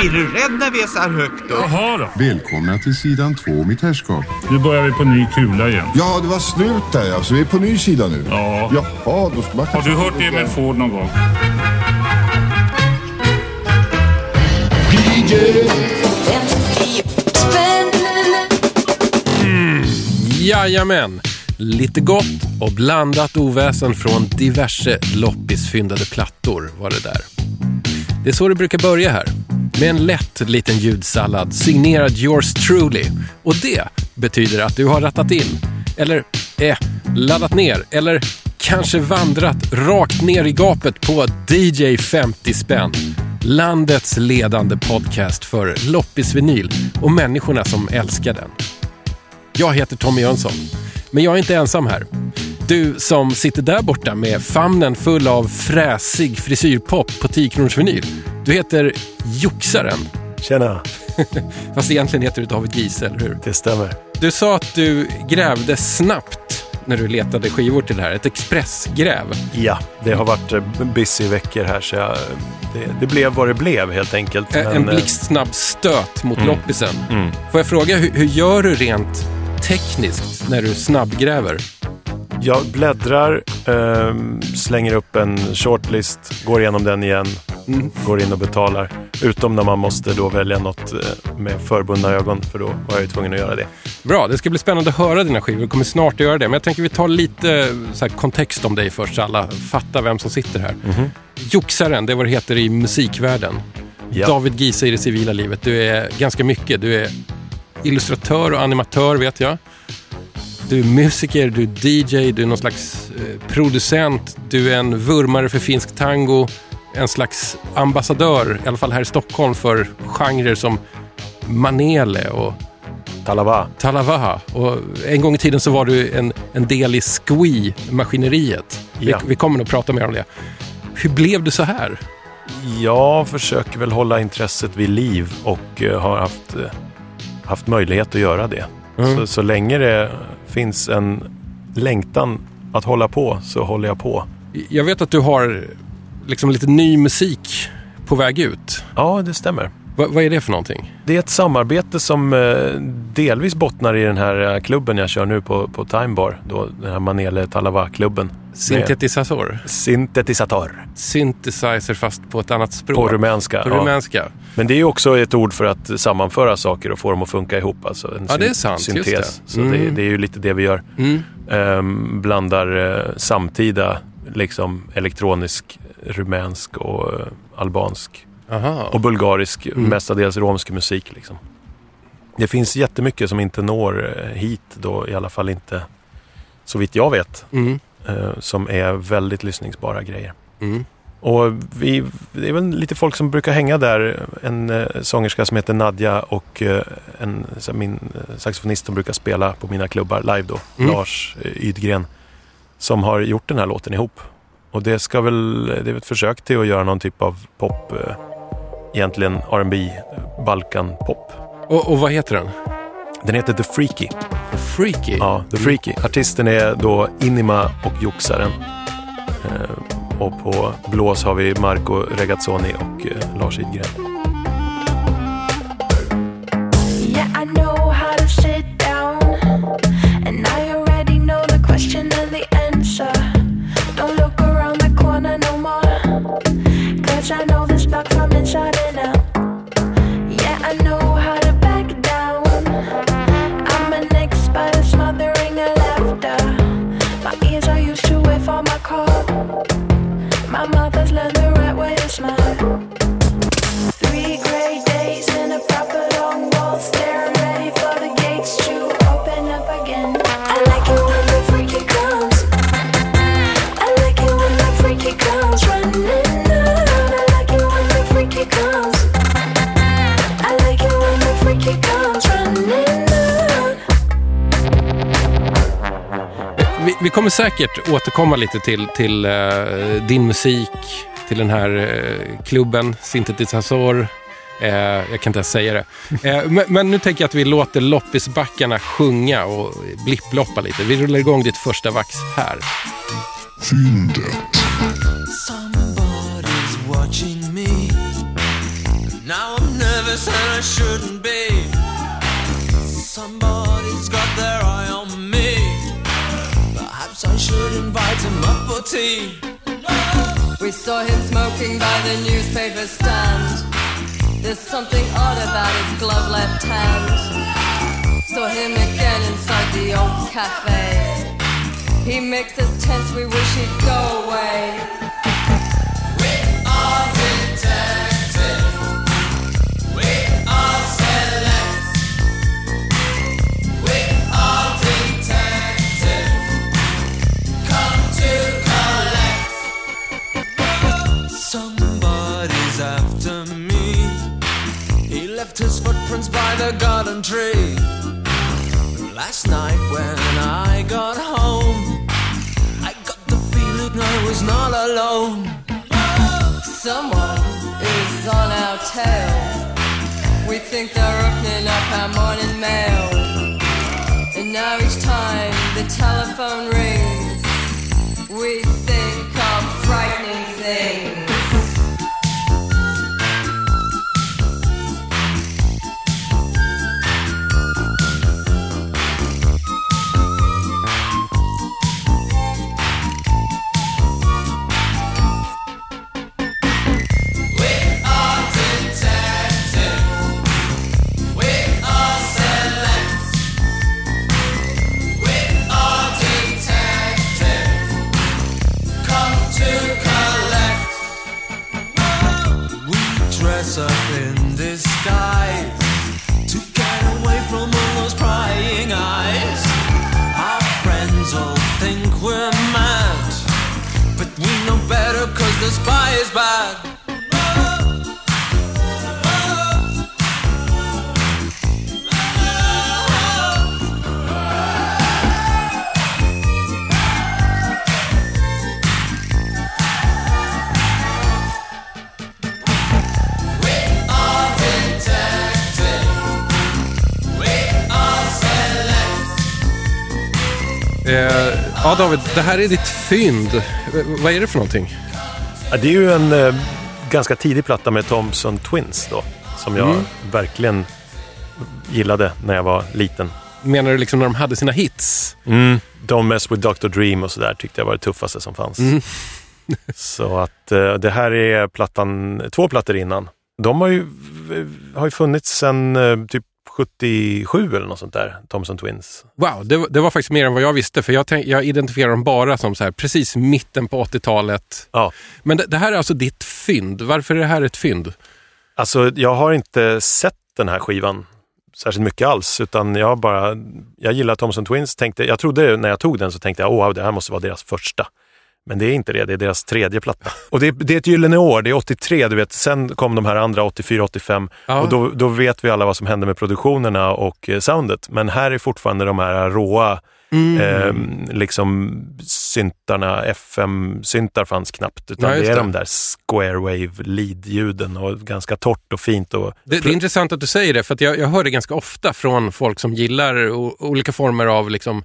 Blir du rädd när vi är så här högt upp? Jaha då. Välkomna till sidan två, mitt herrskap. Nu börjar vi på ny kula igen. Ja, det var slut där ja. Så vi är på ny sida nu. Ja. Jaha, då ska man Har du hört Emil Ford någon gång? Jajamän! Lite gott och blandat oväsen från diverse loppisfyndade plattor var det där. Det är så det brukar börja här. Med en lätt liten ljudsallad signerad yours truly. Och det betyder att du har rattat in, eller eh, laddat ner, eller kanske vandrat rakt ner i gapet på DJ 50 spänn. Landets ledande podcast för loppisvinyl och människorna som älskar den. Jag heter Tommy Jönsson, men jag är inte ensam här. Du som sitter där borta med famnen full av fräsig frisyrpop på 10 kronors vinyl. Du heter Joxaren, Tjena, fast egentligen heter du David Giese, eller hur? det stämmer. Du sa att du grävde snabbt när du letade skivor till det här. Ett expressgräv. Ja, det har varit eh, busy veckor här så jag, det, det blev vad det blev helt enkelt. En- Men, en eh, blixtsnabb stöt mot Mm. loppisen. Mm. Får jag fråga, hur, hur gör du rent tekniskt när du snabbgräver? Jag bläddrar, ehm, slänger upp en shortlist, går igenom den igen, Mm. går in och betalar. Utom när man måste då välja något eh, med förbundna ögon, för då var jag tvungen att göra det. Bra, det ska bli spännande att höra dina skivor. Vi kommer snart att göra det. Men jag tänker vi tar lite här, kontext om dig först så alla fattar vem som sitter här. Joxaren, det är vad det heter i musikvärlden. Ja. David Giese i det civila livet. Du är ganska mycket. Du är illustratör och animatör vet jag. Du är musiker, du är DJ, du är någon slags eh, producent. Du är en vurmare för finsk tango. En slags ambassadör, i alla fall här i Stockholm, för genrer som manele och Talava. Talavaha. Och en gång i tiden så var du en, en del i Squee-maskineriet. Ja. Vi, vi kommer nog prata mer om det. Hur blev du så här? Jag försöker väl hålla intresset vid liv och eh, har haft, eh, haft möjlighet att göra det. Mm. Så, så länge det finns en längtan att hålla på så håller jag på. Jag vet att du har liksom lite ny musik på väg ut. Ja, det stämmer. Va, vad är det för någonting? Det är ett samarbete som eh, delvis bottnar i den här eh, klubben jag kör nu på, på Time Bar. Då, den här Manele Talava-klubben. Syntetisator? Syntetisatör Synthesizer fast på ett annat språk. på rumänska. På ja. rumänska. Men det är också ett ord för att sammanföra saker och få dem att funka ihop. Alltså en Ja, det är sant, just Syntes. det. Så Mm. det, det är ju lite det vi gör. Mm. Ehm, blandar eh, samtida liksom elektronisk, rumänsk och eh, albansk Aha. och bulgarisk, Mm. mestadels romsk musik. Liksom. Det finns jättemycket som inte når eh, hit då, i alla fall inte så vitt jag vet, Mm. eh, som är väldigt lyssningsbara grejer. Mm. Och vi, det är väl lite folk som brukar hänga där. En eh, sångerska som heter Nadja och eh, en, min eh, saxofonist som brukar spela på mina klubbar live då, Mm. Lars eh, Ydgren, som har gjort den här låten ihop. Och det ska väl, det är ett försök till att göra någon typ av pop, egentligen R&B, eh, Balkan-pop. Och, och vad heter den? Den heter The Freaky. Freaky? Ja, The Freaky. Artisten är då Inima och Joxaren. Eh, och på blås har vi Marco Regazzoni och eh, Lars Idgren. Kommer säkert återkomma lite till, till uh, din musik, till den här uh, klubben, Synthetisator. Uh, eh, jag kan inte ens säga det. Eh, men, men nu tänker jag att vi låter loppisbackarna sjunga och blipploppa lite. Vi rullar igång ditt första vax här. Fyndet. Somebody's watching me. Now I'm nervous and I shouldn't be. Somebody's got their eye. Should invite him up for tea. We saw him smoking by the newspaper stand. There's something odd about his glove left hand. Saw him again inside the old cafe. He makes us tense, we wish he'd go away. We are detectives. By the garden tree. Last night when I got home, I got the feeling I was not alone. Someone is on our tail. We think they're opening up our morning mail. And now each time the telephone rings, we think of frightening things. Eh, ja, David, det här är ditt fynd. V- vad är det för någonting? Ja, det är ju en eh, ganska tidig platta med Thompson Twins då, som jag Mm. verkligen gillade när jag var liten. Menar du liksom när de hade sina hits? Mm. Don't mess with Dr. Dream och sådär tyckte jag var det tuffaste som fanns. Mm. Så att eh, det här är plattan, två plattor innan. De har ju, har ju funnits sedan eh, typ 77 eller något sånt där, Thompson Twins. Wow, det, var- det var faktiskt mer än vad jag visste. För jag, tänk, jag identifierar dem bara som så här, precis mitten på 80-talet. Ja. Men det, det här är alltså ditt fynd. Varför är det här ett fynd? Alltså, jag har inte sett den här skivan särskilt mycket alls, utan jag bara, jag gillar Thompson Twins. Tänkte, jag trodde när jag tog den så tänkte jag, åh, det här måste vara deras första. Men det är inte det, det är deras tredje platta. Och det är, det är ett gyllene år, det är 83, du vet. Sen kom de här andra, 84, 85. Ja. Och då, då vet vi alla vad som hände med produktionerna och eh, soundet. Men här är fortfarande de här råa, Mm. eh, liksom syntarna, FM-syntar fanns knappt. Utan Ja, just det är det. de där square wave lead-ljuden och ganska torrt och fint. Och, Det, det är intressant att du säger det, för jag, jag hör det ganska ofta från folk som gillar olika former av liksom,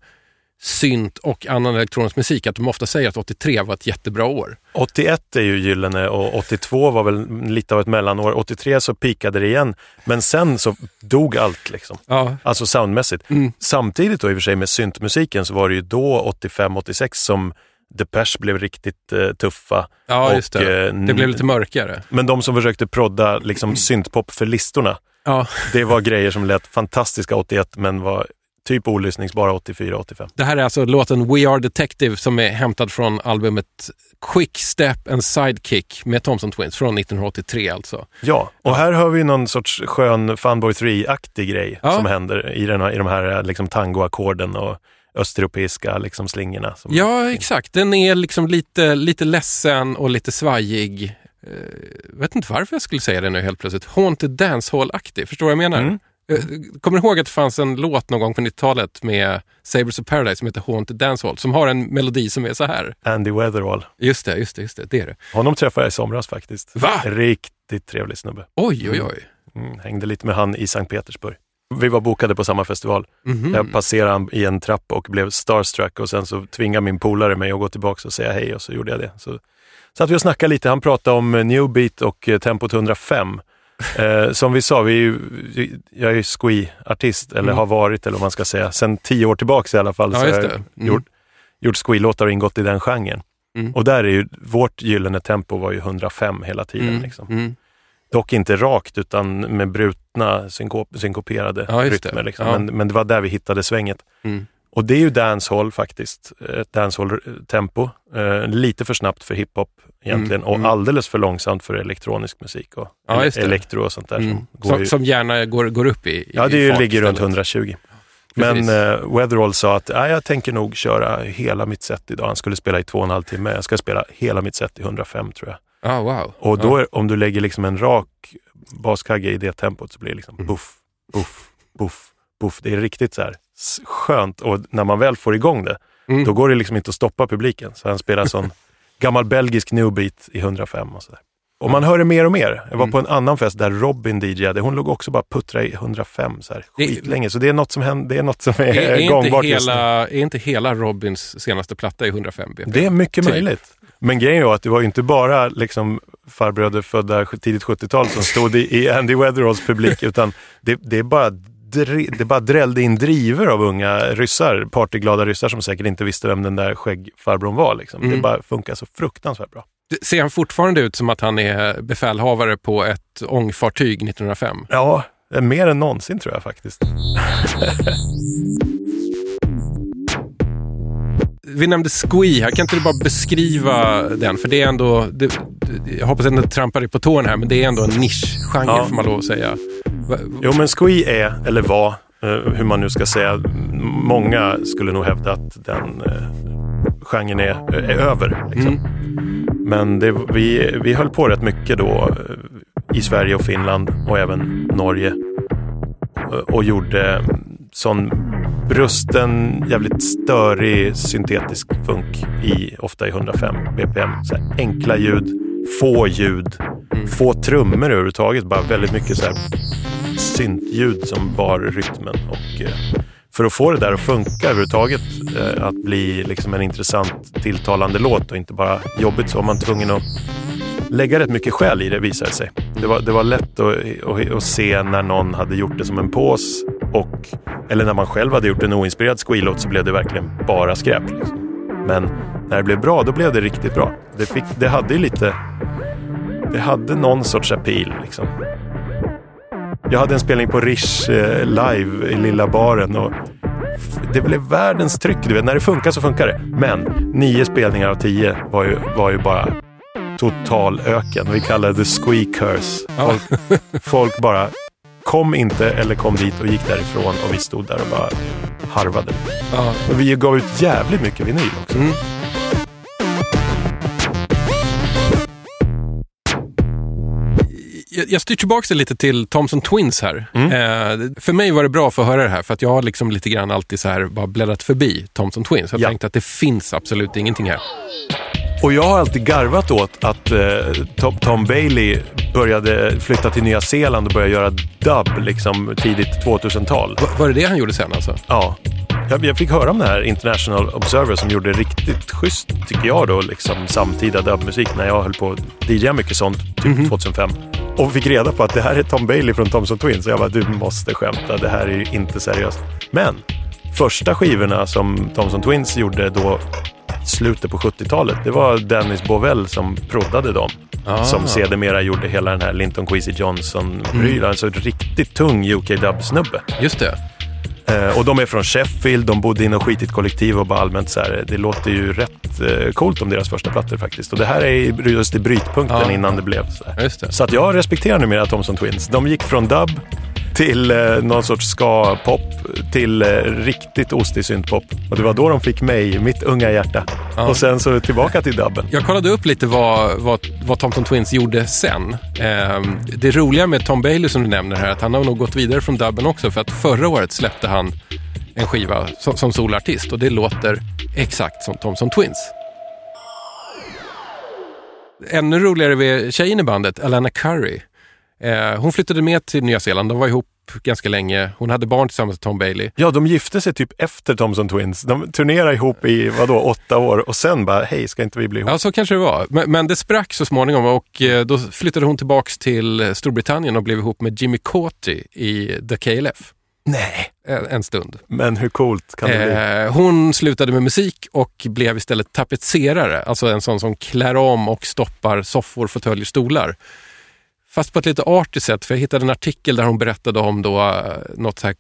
synt och annan elektronisk musik, att de ofta säger att 83 var ett jättebra år. 81 är ju gyllene och 82 var väl lite av ett mellanår. 83 så pikade det igen, men sen så dog allt liksom. Ja. Alltså soundmässigt. Mm. Samtidigt då i och för sig med syntmusiken så var det ju då 85-86 som Depeche blev riktigt eh, tuffa. Ja, Och, just det. eh, Det blev lite mörkare. Men de som försökte prodda liksom syntpop för listorna, Ja, det var grejer som lät fantastiska 81 men var typ olyssningsbara 84-85. det här är alltså låten We Are Detective som är hämtad från albumet Quick Step and Sidekick med Thompson Twins från 1983 alltså. Ja, och här hör vi någon sorts skön Funboy 3-aktig grej Ja. som händer i, den här, i de här liksom tangoackorden och östeuropeiska liksom slingorna. Ja, exakt. Den är liksom lite, lite ledsen och lite svajig. Eh, vet inte varför jag skulle säga det nu helt plötsligt. Haunted Dancehall-aktig. Förstår du vad jag menar? Mm. Eh, Kommer du ihåg att det fanns en låt någon gång på 90-talet med Sabres of Paradise som heter Haunted Dancehall som har en melodi som är så här. Andy Weatherall. Just det, just det, just det. Det är det. Honom träffade jag i somras faktiskt. Va? Riktigt trevlig snubbe. Oj, oj, oj. Mm, hängde lite med han i Sankt Petersburg. Vi var bokade på samma festival. Mhm. Jag passerade han i en trapp och blev starstruck och sen så tvingade min polare mig att gå tillbaka och säga hej och så gjorde jag det. Så satt vi och snackade lite. Han pratade om New Beat och eh, tempot 105 Eh, som vi sa, vi är ju, jag är ju squee-artist, eller Mm. har varit, eller vad man ska säga, sen tio år tillbaka i alla fall. Ja, så har jag. Mm. gjort, gjort squee-låtar och ingått i den genren. Mm. Och där är ju, vårt gyllene tempo var ju 105 hela tiden. Mm. Liksom. Mm. Dock inte rakt, utan med brutna synkop, synkoperade Ja, rytmer. Liksom. Ja. Men, men det var där vi hittade svänget. Mm. Och det är ju dancehall faktiskt, ett dancehall-tempo. Eh, lite för snabbt för hiphop egentligen Mm, mm. och alldeles för långsamt för elektronisk musik och Ja, elektro och sånt där. Mm. Som går Som, ju, som gärna går, går upp i, i ja, det fart ligger runt istället. 120. Men eh, Weatherall sa att "Nej, jag tänker nog köra hela mitt set idag. Han skulle spela i två och en halv timme. Jag ska spela hela mitt set i 105 tror jag. Ah, wow. Och då ja. är, om du lägger liksom en rak baskagge i det tempot så blir det liksom Mm. buff, buff, buff, buff. Det är riktigt så här skönt och när man väl får igång det, Mm. då går det liksom inte att stoppa publiken. Så han spelar sån gammal belgisk new beat i 105 och sådär. Och man hör det mer och mer. Jag var Mm. på en annan fest där Robin DJade. Hon låg också bara puttra i 105 så här, skitlänge. Så det är något som, händer, det är, något som är, är, är, inte gångbart just nu. hela, är inte hela Robins senaste platta i 105 bpm? Det är mycket Typ. möjligt. Men grejen var att det var inte bara liksom farbröder födda tidigt 70-tal som stod i, i Andy Weatheralls publik, utan det, det är bara det bara drällde in driver av unga ryssar, partyglada ryssar som säkert inte visste vem den där skäggfarbrorn var. Liksom. Det Mm. bara funkar så fruktansvärt bra. Ser han fortfarande ut som att han är befälhavare på ett ångfartyg 1905? Ja, det är mer än någonsin tror jag faktiskt. Vi nämnde Squee här, kan inte du bara beskriva den? För det är ändå, det, det- jag hoppas att jag inte trampar dig på tårna här, men det är ändå en nischgenre Ja. får man lov att säga. Jo, men Squee är, eller var, eh, hur man nu ska säga, många skulle nog hävda att den eh, genren är, är över. Liksom. Mm. Men det, vi, vi höll på rätt mycket då eh, i Sverige och Finland och även Norge eh, och gjorde sån brusten, jävligt störig syntetisk funk i, ofta i 105 bpm. Så enkla ljud, få ljud, Mm. få trummor överhuvudtaget. Bara väldigt mycket så här syntljud som bar rytmen. Och, eh, för att få det där att funka överhuvudtaget, eh, att bli liksom en intressant tilltalande låt och inte bara jobbigt så var man tvungen att lägga rätt mycket själ i det visade sig. Det var, det var lätt att, att, att se när någon hade gjort det som en pås och eller när man själv hade gjort en oinspirerad squeal-låt så blev det verkligen bara skräp. Liksom. Men när det blev bra, då blev det riktigt bra. Det, fick, det hade ju lite... Det hade någon sorts appeal liksom. Jag hade en spelning på Rish eh, live i lilla baren och det blev världens tryck. Du vet, när det funkar så funkar det. Men nio spelningar av tio var ju, var ju bara total öken. Vi kallade det squee curse. Folk, folk bara kom inte eller kom dit och gick därifrån och vi stod där och bara harvade. Ja. Och vi gav ut jävligt mycket vinyl också. Mm. Jag, jag styr tillbaka lite till Thomson Twins här. Mm. Eh, för mig var det bra för att höra det här, för att jag har liksom lite grann alltid så här bara bläddrat förbi Thomson Twins. Jag Ja. tänkte att det finns absolut ingenting här. Och jag har alltid garvat åt att eh, Tom, Tom Bailey började flytta till Nya Zeeland och började göra dub liksom tidigt 2000-tal. Va, var det det han gjorde sen alltså? Ja. Jag, jag fick höra om den här International Observer som gjorde riktigt schysst, tycker jag då, liksom samtida dubmusik när jag höll på att DJa mycket sånt, typ 2005. Och fick reda på att det här är Tom Bailey från Thomson Twins. Så jag bara, du måste skämta, det här är ju inte seriöst. Men första skivorna som Thomson Twins gjorde då slutet på 70-talet, det var Dennis Bovell som proddade dem. Ah. Som sedermera gjorde hela den här Linton Kwesi Johnson-prylen. Alltså ett riktigt tung UK-dub-snubbe. Just det. Eh, och de är från Sheffield, de bodde i något skitigt kollektiv och bara allmänt så här, det låter ju rätt eh, coolt om deras första plattor faktiskt. Och det här är just i brytpunkten Ja. innan det blev så. Så att jag respekterar numera Thomson Twins. De gick från dub till eh, någon sorts ska-pop till eh, riktigt ostig syntpop. Och det var då de fick mig, mitt unga hjärta. Ja. Och sen så tillbaka till dubben. Jag kollade upp lite vad, vad, vad Thomson Twins gjorde sen. Ehm, det roliga med Tom Bailey som du nämner här, att han har nog gått vidare från dubben också, för att förra året släppte han en skiva som, som solartist och det låter exakt som Thomson Twins. Ännu roligare med tjejen i bandet, Alana Curry. Eh, hon flyttade med till Nya Zeeland. De var ihop ganska länge. Hon hade barn tillsammans med Tom Bailey. Ja, de gifte sig typ efter Thompson Twins. De turnerade ihop i vadå, åtta år och sen bara, hej, ska inte vi bli ihop? Ja, så kanske det var. Men, men det sprack så småningom och eh, då flyttade hon tillbaks till Storbritannien och blev ihop med Jimmy Cauty i The KLF. Nej. En, en stund. Men hur coolt kan det bli? Eh, hon slutade med musik och blev istället tapetserare, alltså en sån som klär om och stoppar soffor, fåtöljer, stolar. Fast på ett lite artigt sätt, för jag hittade en artikel där hon berättade om då, eh, något så här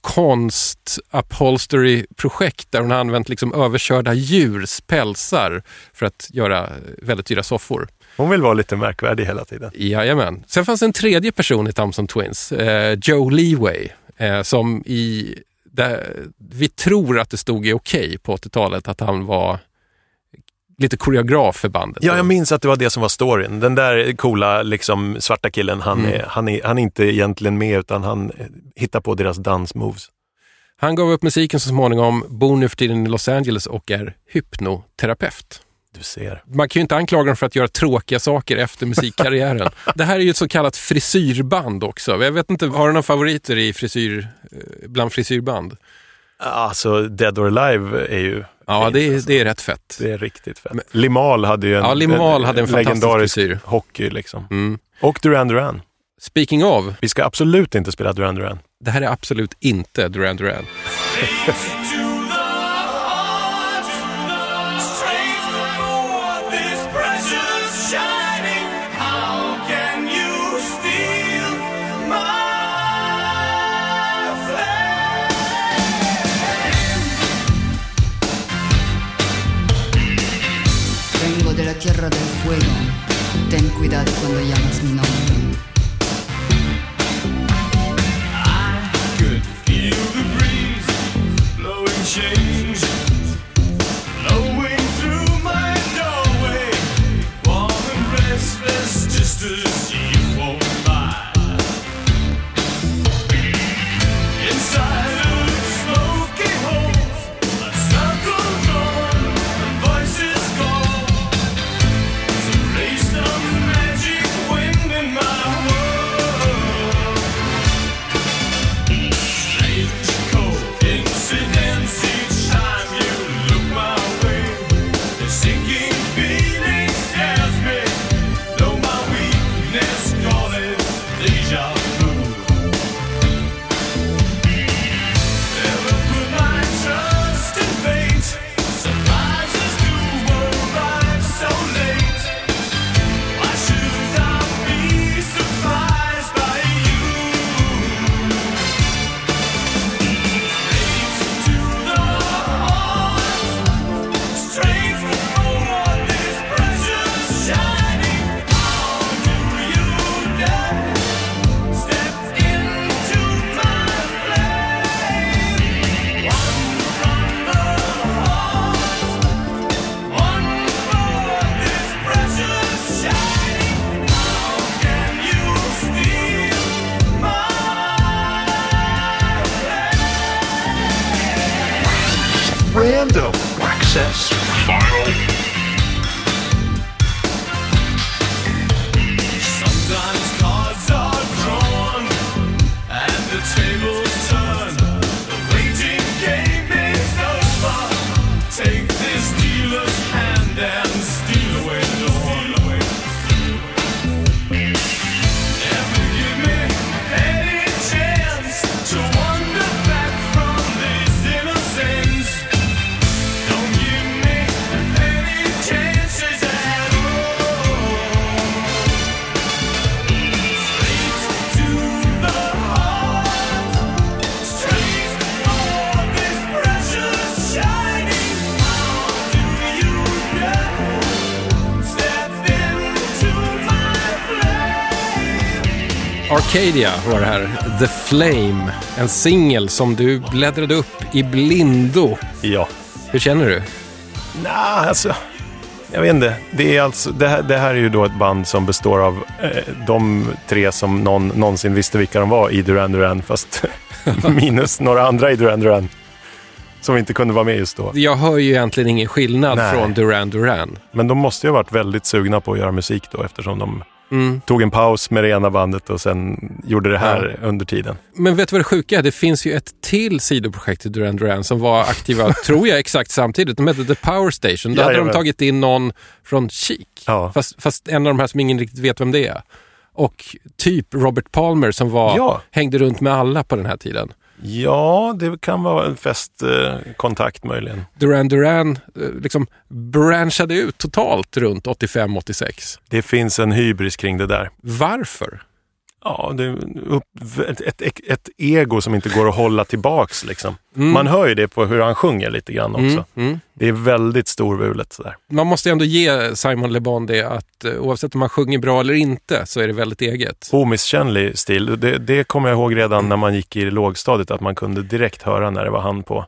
konst upholstery projekt där hon har använt liksom överkörda djurs pälsar för att göra väldigt dyra soffor. Hon vill vara lite märkvärdig hela tiden. Jajamän. Sen fanns en tredje person i Thompson Twins, eh, Joe Leeway, eh, som i... Där, vi tror att det stod i Okej på 80-talet att han var lite koreograf för bandet. Ja, jag minns att det var det som var storyn. Den där coola liksom, svarta killen, han, Mm. är, han, är, han är inte egentligen med utan han eh, hittar på deras dansmoves. Han gav upp musiken så småningom, bor nu för tiden i Los Angeles och är hypnoterapeut. Du ser. Man kan ju inte anklaga dem för att göra tråkiga saker efter musikkarriären. det här är ju ett så kallat frisyrband också. Jag vet inte, har du några favoriter i frisyr, eh, bland frisyrband? Alltså, Dead or Alive är ju Ja, fint, det är, alltså. det är rätt fett. Det är riktigt fett. Limahl hade ju en, Ja, Limahl hade en legendarisk frisyr. hockey. Liksom. Mm. Och Duran Duran. Speaking of, Vi ska absolut inte spela Duran Duran. det här är absolut inte Duran Duran. tierra del fuego, ten cuidado cuando llamas mi nombre. I could feel the breeze blowing shade. Arcadia var det här. The Flame. En singel som du bläddrade upp i blindo. Ja. Hur känner du? Nej, alltså. Jag vet inte. Det, är alltså, det, här, det här är ju då ett band som består av eh, de tre som någon någonsin visste vilka de var i Duran Duran, fast minus några andra i Duran Duran. Som inte kunde vara med just då. Jag hör ju egentligen ingen skillnad Nej. från Duran Duran. Men de måste ju ha varit väldigt sugna på att göra musik då eftersom de Mm. Tog en paus med det ena bandet och sen gjorde det här under tiden. Men vet du vad det sjuka är? Det finns ju ett till sidoprojekt till Duran Duran som var aktiva, tror jag, exakt samtidigt. De hette The Power Station. Då hade de tagit in någon från Chic. Ja. Fast, fast en av de här som ingen riktigt vet vem det är. Och typ Robert Palmer som var, Ja. hängde runt med alla på den här tiden. Ja, det kan vara en festkontakt eh, kontakt möjligen. Duran Duran eh, liksom branchade ut totalt runt 85-86. Det finns en hybris kring det där. Varför? Ja, det är ett, ett, ett, ego som inte går att hålla tillbaks. Liksom. Mm. Man hör ju det på hur han sjunger lite grann också. Mm, mm. Det är väldigt storvulet sådär. Man måste ändå ge Simon Le Bon det att eh, oavsett om han sjunger bra eller inte så är det väldigt eget. Omisskännlig stil. Det, det kommer jag ihåg redan när man gick i lågstadiet att man kunde direkt höra när det var han på.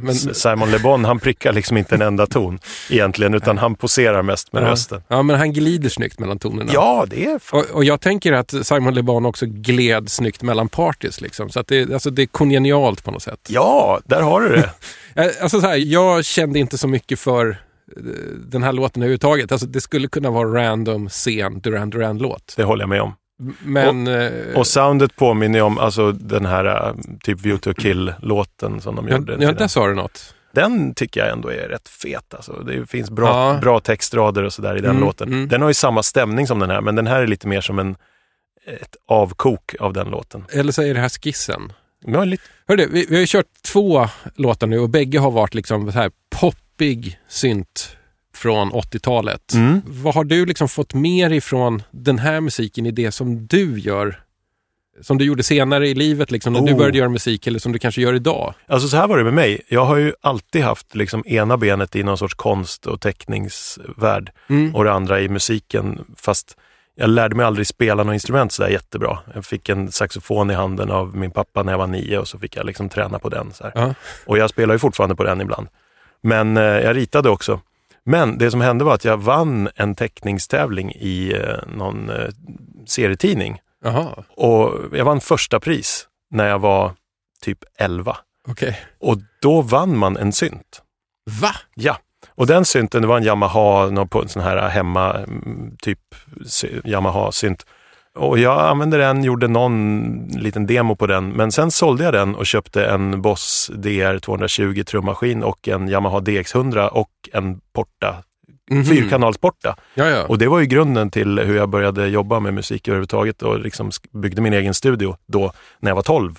Men, Simon Le Bon, han prickar liksom inte en enda ton egentligen, utan han poserar mest med ja, rösten. ja, men han glider snyggt mellan tonerna. Ja, det är fan. Och, och jag tänker att Simon Le Bon också gled snyggt mellan parties. Liksom. Så att det, alltså, det är kongenialt på något sätt. Ja, där har du det. Eh, Alltså, så här, jag kände inte så mycket för eh, den här låten överhuvudtaget. Alltså, det skulle kunna vara random sen Duran Duran-låt. Det håller jag med om. Men... eh, Och soundet påminner om alltså, den här äh, typ View to Kill-låten som de ja, gjorde. ja, där sa du något. Den tycker jag ändå är rätt fet. Alltså. Det finns bra, Ja. bra textrader och sådär i den Mm, låten. mm. Den har ju samma stämning som den här, men den här är lite mer som en, ett avkok av den låten. Eller så är det här skissen. Lite, Hörde, vi, vi har ju kört två låtar nu och bägge har varit liksom så här poppig synt från 80-talet. Mm. Vad har du liksom fått mer ifrån den här musiken i det som du gör? Som du gjorde senare i livet, liksom, när du Oh. började göra musik eller som du kanske gör idag? Alltså så här var det med mig. Jag har ju alltid haft liksom ena benet i någon sorts konst och teckningsvärld Mm. och det andra i musiken. Fast jag lärde mig aldrig spela något instrument så där jättebra. Jag fick en saxofon i handen av min pappa när jag var nio och så fick jag liksom träna på den. Så. Ja. Och jag spelar ju fortfarande på den ibland. Men eh, jag ritade också. Men det som hände var att jag vann en teckningstävling i eh, någon eh, serietidning. Jaha, Och jag vann första pris när jag var typ 11. okej. Och då vann man en synt. Va? Ja, och den synten det var en Yamaha, någon på en sån här hemma, mm, typ sy- Yamaha-synt. Och jag använde den, gjorde någon liten demo på den, men sen sålde jag den och köpte en Boss DR 220 trummaskin och en Yamaha DX100 och en Porta, Mhm. fyrkanals-Porta. Ja, ja. Och det var ju grunden till hur jag började jobba med musik överhuvudtaget och liksom byggde min egen studio då när jag var 12.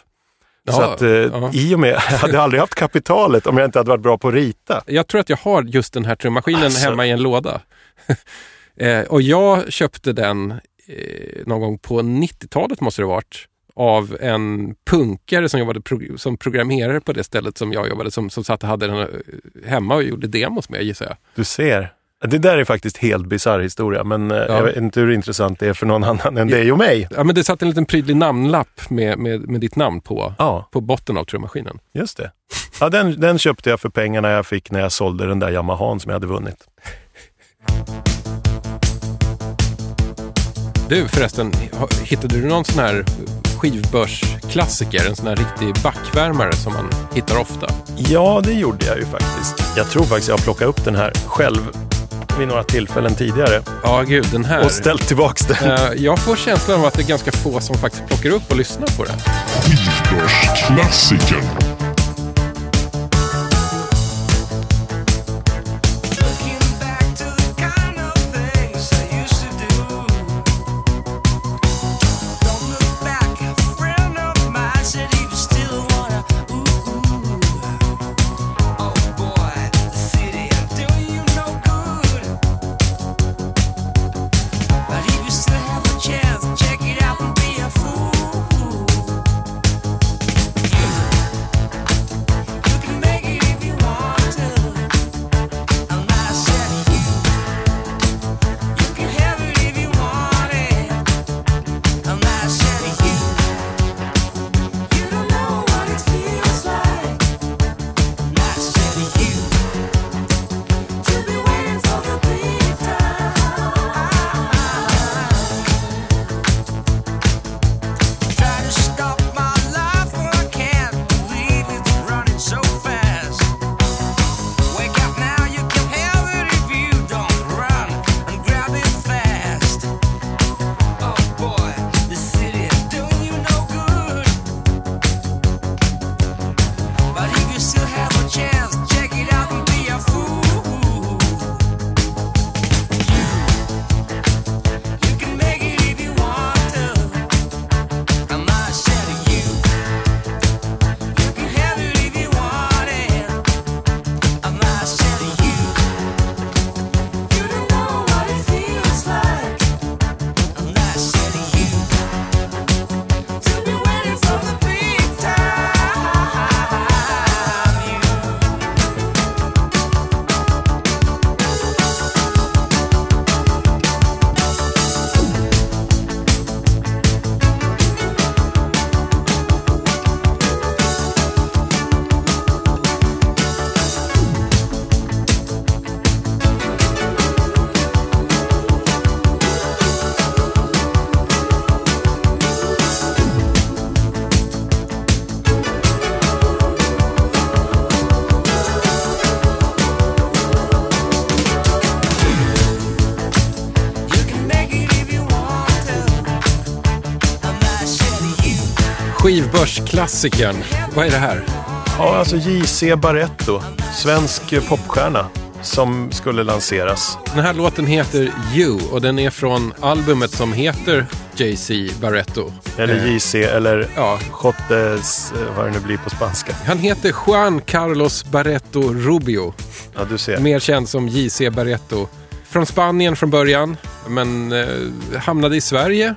Så Ja, att eh, ja. i och med, jag hade aldrig haft kapitalet om jag inte hade varit bra på att rita. Jag tror att jag har just den här trummaskinen Alltså. hemma i en låda. eh, och jag köpte den eh, någon gång på 90-talet måste det ha varit av en punkare som jobbade prog- som programmerare på det stället som jag jobbade som, som satt och hade den eh, hemma och gjorde demos med gissar jag. Du ser. Det där är faktiskt helt bisarr historia, men eh, jag vet inte hur intressant det är för någon annan än dig och mig. Ja, men det satt en liten prydlig namnlapp med, med, med ditt namn på, Ja, på botten av trummaskinen. just det. Ja, den, den köpte jag för pengarna jag fick när jag sålde den där Yamahan som jag hade vunnit. Du förresten, hittade du någon sån här skivbörsklassiker? En sån här riktig backvärmare som man hittar ofta? Ja, det gjorde jag ju faktiskt. Jag tror faktiskt jag har plockat upp den här själv vid några tillfällen tidigare Ja, gud, den här. och ställt tillbaks den. Eh, jag får känslan av att det är ganska få som faktiskt plockar upp och lyssnar på det. Skivbörsklassikern. Skivbörsklassikern. Vad är det här? Ja, alltså J.C. Barretto, svensk popstjärna som skulle lanseras. Den här låten heter You och den är från albumet som heter JC Barretto. Eller Eh, J.C. eller Ja, Jottes, eh, vad det nu blir på spanska. han heter Juan Carlos Barreto Rubio. Ja, du ser. Mer känd som JC Barreto. Från Spanien från början, men eh, hamnade i Sverige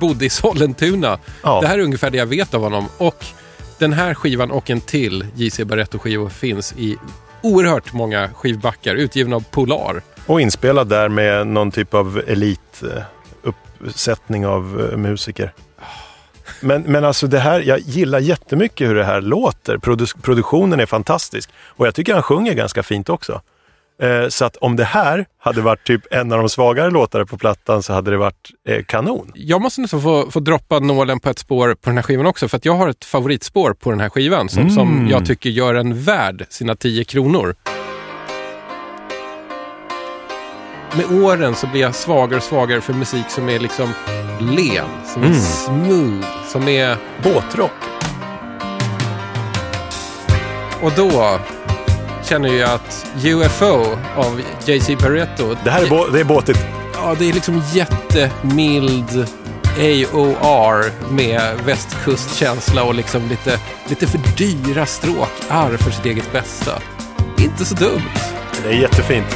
bodde i Sollentuna. Ja. Det här är ungefär det jag vet av honom. Och den här skivan och en till JC Barretto-skiva finns i oerhört många skivbackar, utgiven av Polar. Och inspelad där med någon typ av elituppsättning av eh, musiker. Men, men alltså det här, jag gillar jättemycket hur det här låter. Produ- produktionen är fantastisk. Och jag tycker han sjunger ganska fint också. Eh, så att om det här hade varit typ en av de svagare låtarna på plattan så hade det varit eh, kanon. Jag måste nästan få, få droppa nålen på ett spår på den här skivan också, för att jag har ett favoritspår på den här skivan som, som jag tycker gör en värd sina 10 kronor. Med åren så blir jag svagare och svagare för musik som är liksom len, som är smooth, som är... Båtrock. Och då känner jag att UFO av JC Barretto, Det här är, bå- det är båtigt. Ja, det är liksom jättemild AOR med västkustkänsla och liksom lite, lite för dyra stråk. Arr för sitt eget bästa. Inte så dumt. Det är jättefint.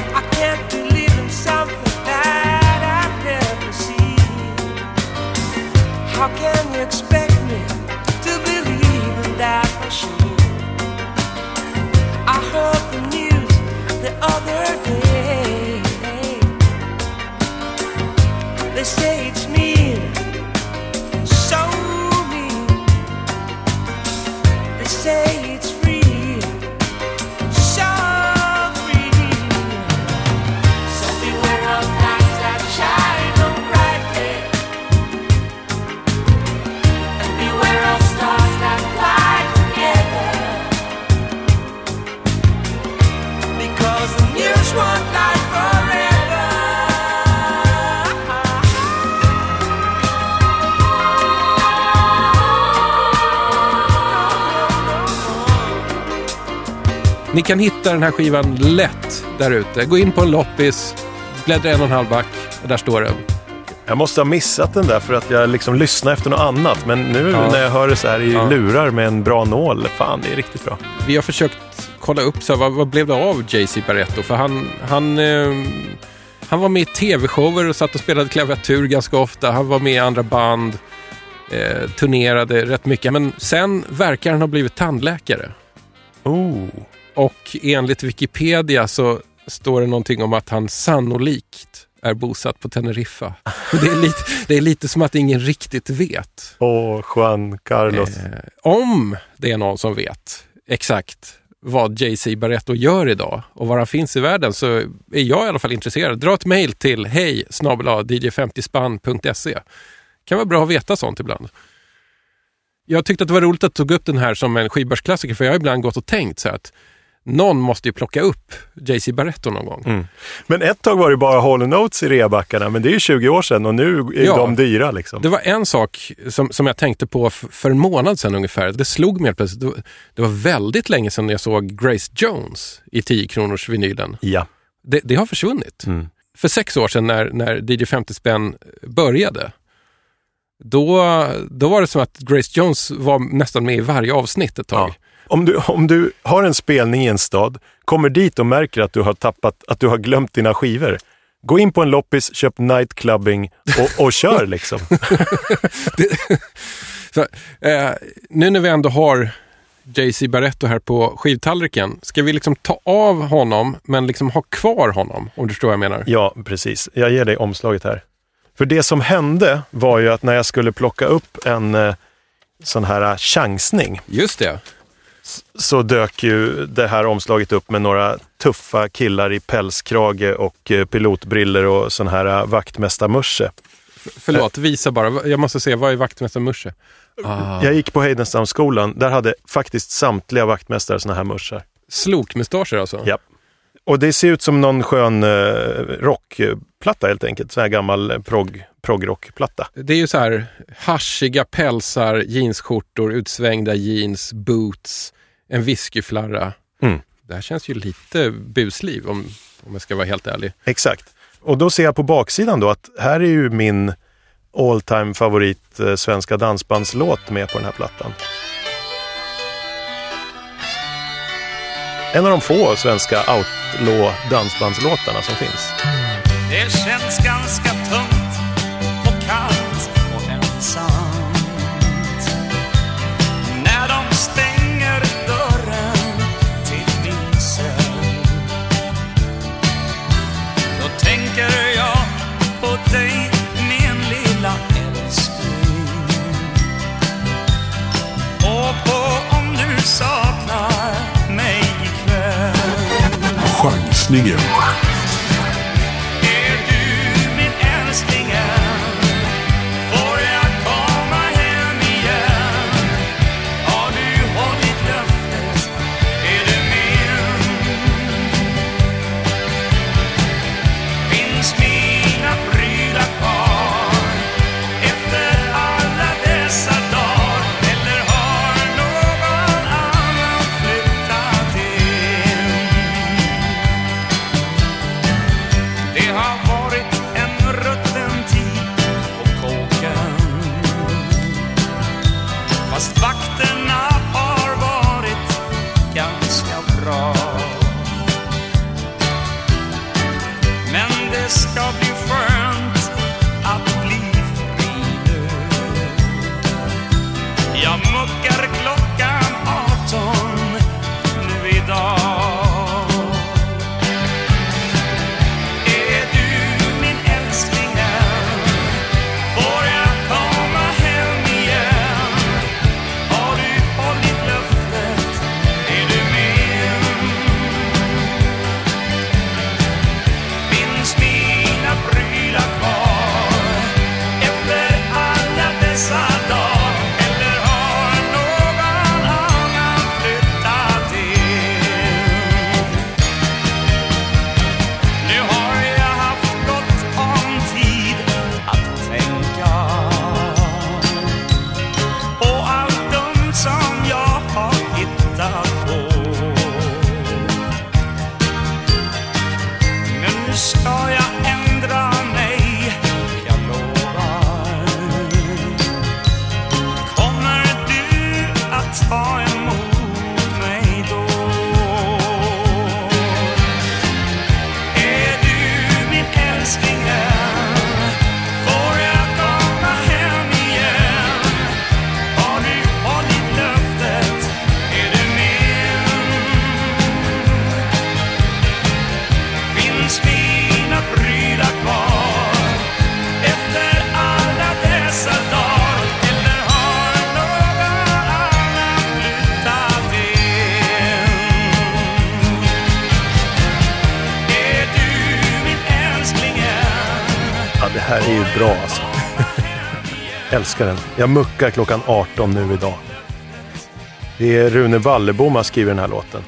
Kan hitta den här skivan lätt där ute. Gå in på en loppis, bläddra en och en halv back och där står den. Jag måste ha missat den där för att jag liksom lyssnade efter något annat. Men nu Ja. när jag hör det så här i Ja. lurar med en bra nål, fan det är riktigt bra. Vi har försökt kolla upp så här, vad, vad blev det av JC Barretto? För han, han, eh, han var med i tv-shower och satt och spelade klaviatur ganska ofta. Han var med i andra band, eh, turnerade rätt mycket. Men sen verkar han ha blivit tandläkare. Oh. Och enligt Wikipedia så står det någonting om att han sannolikt är bosatt på Teneriffa. Det, är lite, det är lite som att ingen riktigt vet. Åh, Juan Carlos. Eh, om det är någon som vet exakt vad JC Barretto gör idag och var han finns i världen så är jag i alla fall intresserad. Dra ett mejl till hej dj50spann.se. kan vara bra att veta sånt ibland. Jag tyckte att det var roligt att du tog upp den här som en skivbörsklassiker för jag har ibland gått och tänkt så att någon måste ju plocka upp JC Barretto någon gång. Mm. Men ett tag var det bara Hall Notes i reabackarna, men det är ju 20 år sedan och nu är Ja. de dyra liksom. Det var en sak som, som jag tänkte på för en månad sedan ungefär. Det slog mig helt plötsligt. Det var, det var väldigt länge sedan jag såg Grace Jones i 10 kronors vinylen. Ja. Det, det har försvunnit. Mm. För sex år sedan när, när DJ 50 spänn började, då, då var det som att Grace Jones var nästan med i varje avsnitt ett tag. Ja. Om, du, om du har en spelning i en stad, kommer dit och märker att du har tappat, att du har glömt dina skivor. Gå in på en loppis, köp nightclubbing och, och kör liksom. Så, eh, nu när vi ändå har JC Barretto här på skivtallriken, ska vi liksom ta av honom men liksom ha kvar honom? Om du förstår vad jag menar. Ja, precis. Jag ger dig omslaget här. För det som hände var ju att när jag skulle plocka upp en eh, sån här eh, chansning Just det. Så dök ju det här omslaget upp med några tuffa killar i pälskrage och eh, pilotbriller och sån här eh, vaktmästarmusche. Förlåt, visa bara. Jag måste se, vad är vaktmästare Musche? Ah. Jag gick på Heidenstamsskolan. Där hade faktiskt samtliga vaktmästare såna här muschar. Slokmustascher alltså? Ja. Och det ser ut som någon skön eh, rockplatta helt enkelt. Så här gammal eh, prog, progrockplatta. Det är ju så här haschiga pälsar, jeansskjortor, utsvängda jeans, boots, en whiskyflarra. Mm. Det här känns ju lite busliv om, om jag ska vara helt ärlig. Exakt. Och då ser jag på baksidan då att här är ju min all time favorit eh, svenska dansbandslåt med på den här plattan. En av de få svenska outlaw dansbandslåtarna som finns. Det känns ganska tungt Ninguém. Älskar den. Jag muckar klockan 18 nu idag. Det är Rune Wallebom har skrivit den här låten.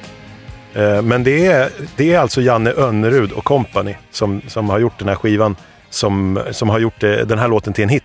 Eh, men det är, det är alltså Janne Önnerud och company som, som har gjort den här skivan. Som, som har gjort eh, den här låten till en hit.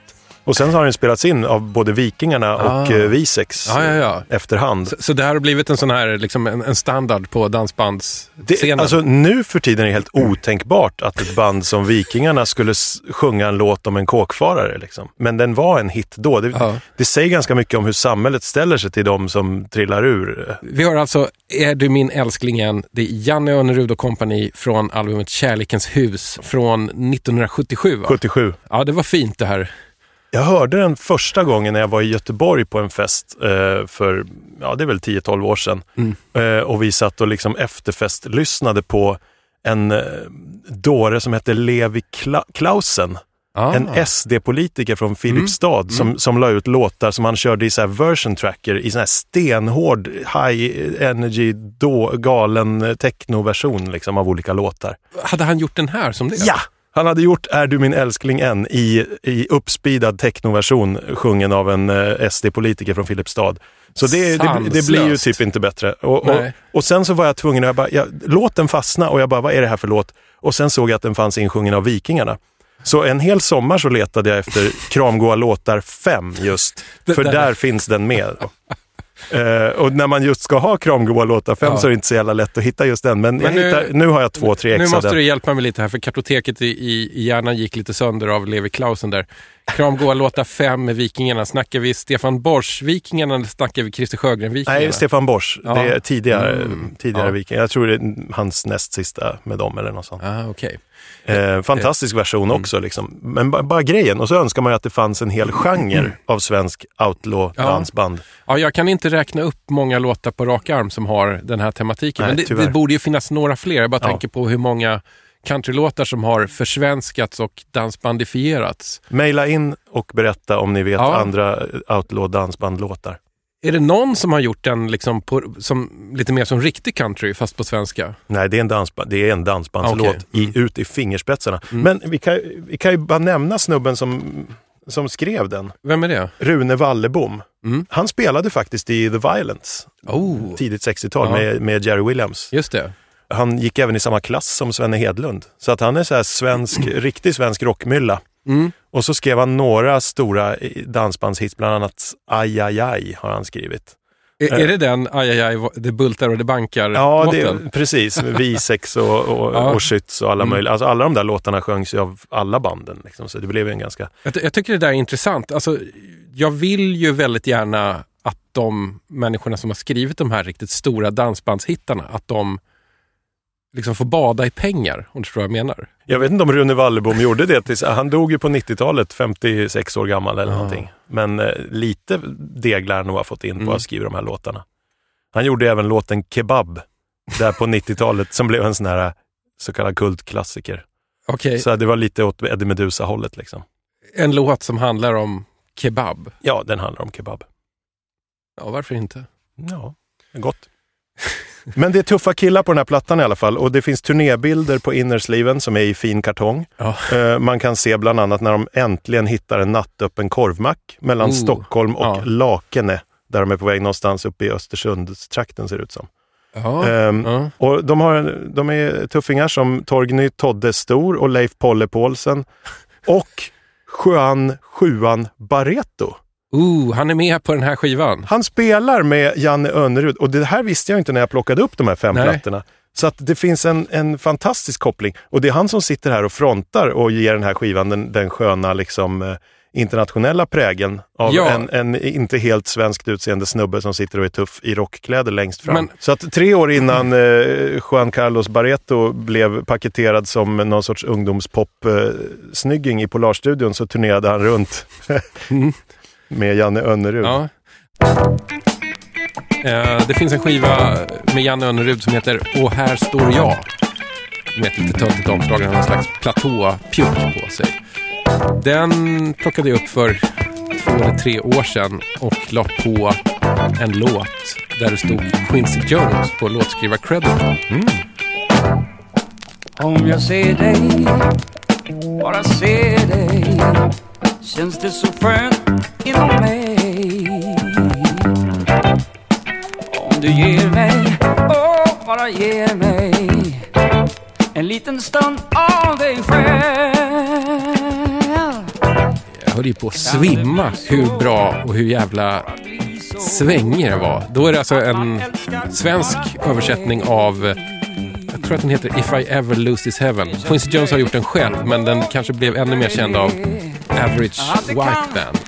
Och sen har den spelats in av både Vikingarna och Ah. eh, Visex Ja, ja, ja. efterhand. Så, så det här har blivit en sån här, liksom en, en standard på dansbandsscenen. alltså, nu för tiden är det helt otänkbart att ett band som Vikingarna skulle sjunga en låt om en kåkfarare. Liksom. Men den var en hit då. Det, Ja. det säger ganska mycket om hur samhället ställer sig till de som trillar ur. Vi har alltså Är du min älskling än? Det är Janne Önnerud och kompani från albumet Kärlekens hus från 1977. Va? 77. Ja, det var fint det här. Jag hörde den första gången när jag var i Göteborg på en fest eh, för, ja det är väl 10-12 år sedan. Eh, och vi satt och liksom efterfest lyssnade på en eh, dåre som hette Levi Kla- Klausen. Ah. En SD-politiker från Filipstad som, som la ut låtar som han körde i så version tracker i sån här stenhård, high energy, då, galen technoversion liksom, av olika låtar. Hade han gjort den här som det? Ja! Han hade gjort Är du min älskling än i, i uppspeedad technoversion sjungen av en eh, SD-politiker från Filipstad. Så det, det, det blir ju typ inte bättre. Och, och, och sen så var jag tvungen, att jag bara, jag, låten fastna och jag bara, vad är det här för låt? Och sen såg jag att den fanns insjungen av Vikingarna. Så en hel sommar så letade jag efter Kramgoa låtar 5 just, för där finns den med. Eh, och när man just ska ha Kramgoa låtar 5 Ja. så är det inte så jävla lätt att hitta just den. Men, jag nu- hittar, nu har jag två, tre Nu ex av måste du hjälpa mig lite här, för kartoteket i, i, hjärnan gick lite sönder av Levi Klausen där. Kram Goa låta fem med Vikingarna. Snackar vi Stefan Borsch-Vikingarna eller snackar vi Christer Sjögren-Vikingarna? Nej, Stefan Borsch. Ja. Det är tidigare, Mm. tidigare Ja. Viking. Jag tror det är hans näst sista med dem eller något sånt. Ah, okej. Eh, fantastisk version Mm. också. Liksom. Men ba- bara grejen. Och så önskar man ju att det fanns en hel genre av svensk outlaw-dansband. Ja, jag kan inte räkna upp många låtar på rak arm som har den här tematiken. Nej, men det, det borde ju finnas några fler. Jag bara Ja. tänker på hur många countrylåtar som har försvenskats och dansbandifierats. Maila in och berätta om ni vet Ja. andra outlaw-dansbandlåtar. Är det någon som har gjort den liksom på, som, lite mer som riktig country fast på svenska? Nej, det är en, dansba- det är en dansbandslåt Okej. Mm. i, ut i fingerspetsarna. Men vi kan, vi kan ju bara nämna snubben som, som skrev den. Vem är det? Rune Wallebom. Mm. Han spelade faktiskt i The Violence, Oh, tidigt 60-tal, Ja. med, med Jerry Williams. just det. Han gick även i samma klass som Svenne Hedlund. Så att han är så svensk, riktig svensk rockmylla. Mm. Och så skrev han några stora eh, dansbandshits, bland annat Aj, aj, aj har han skrivit. Är, är det den aj, aj, aj, det bultar och det bankar Ja, det, precis. Visex och, och, Ja. och Schütz och alla Mm. möjliga. Alltså alla de där låtarna sjöngs ju av alla banden. Liksom, så det blev ju en ganska... Jag, jag tycker det där är intressant. Alltså, jag vill ju väldigt gärna att de människorna som har skrivit de här riktigt stora dansbandshittarna, att de liksom får bada i pengar, om du förstår vad jag menar. Jag vet inte om Rune Wallebom gjorde det. Tills, han dog ju på 90-talet, 56 år gammal eller Ja. någonting. Men eh, lite deg lär han nog ha fått in på Mm. att skriva de här låtarna. Han gjorde även låten Kebab, där på 90-talet, som blev en sån här så kallad kultklassiker. Okej, Så det var lite åt Eddie Meduza-hållet liksom. en låt som handlar om kebab. Ja, den handlar om kebab. Ja, varför inte? Ja, gott. Men det är tuffa killar på den här plattan i alla fall och det finns turnébilder på innersliven som är i fin kartong. Eh, Man kan se bland annat när de äntligen hittar en nattöppen korvmack mellan Oh, Stockholm och ja. Lakene. Där de är på väg någonstans uppe i Östersundstrakten ser det ut som. Ja, Ehm, ja. Och de, har, de är tuffingar som Torgny Todde Stor och Leif Polle Paulsen. Och Juan Sjuan Barreto. Ooh, han är med på den här skivan. Han spelar med Janne Önnerud och det här visste jag inte när jag plockade upp de här fem Nej. plattorna. Så att det finns en, en fantastisk koppling. Och det är han som sitter här och frontar och ger den här skivan den, den sköna liksom, eh, internationella prägeln av Ja. en, en inte helt svenskt utseende snubbe som sitter och är tuff i rockkläder längst fram. Men- Så att tre år innan eh, Juan Carlos Barreto blev paketerad som någon sorts ungdomspop-snygging i Polarstudion så turnerade han runt med Janne Önnerud. Ja. Eh, det finns en skiva med Janne Önnerud som heter Och här står jag. Med ett lite töntigt omslag. Han har en slags platåpjuck på sig. Den plockade jag upp för två eller tre år sedan och la på en låt där det stod Quincy Jones på låtskrivar-crediten. Om jag ser dig, bara ser dig Känns det så skönt inom mig Om du ger mig, åh, bara ger mig En liten stund av dig själv Jag höll ju på att svimma hur bra och hur jävla svängig den var. Då är det alltså en svensk översättning av, jag tror att den heter If I Ever Lose This Heaven. Quincy Jones har gjort den själv, men den kanske blev ännu mer känd av Average Att det White kan Band.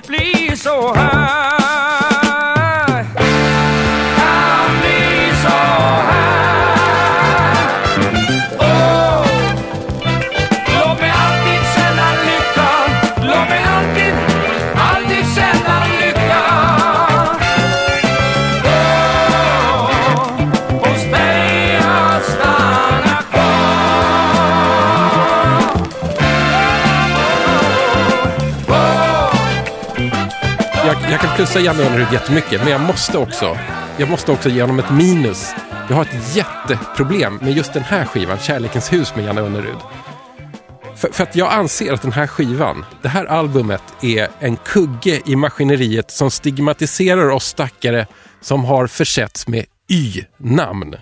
Jag, plussa Janne Önnerud jättemycket, men jag måste också jag måste också ge honom ett minus. Jag har ett jätteproblem med just den här skivan, Kärlekens hus med Janne Önnerud. För, för att jag anser att den här skivan, det här albumet är en kugge i maskineriet som stigmatiserar oss stackare som har försetts med Y-namn.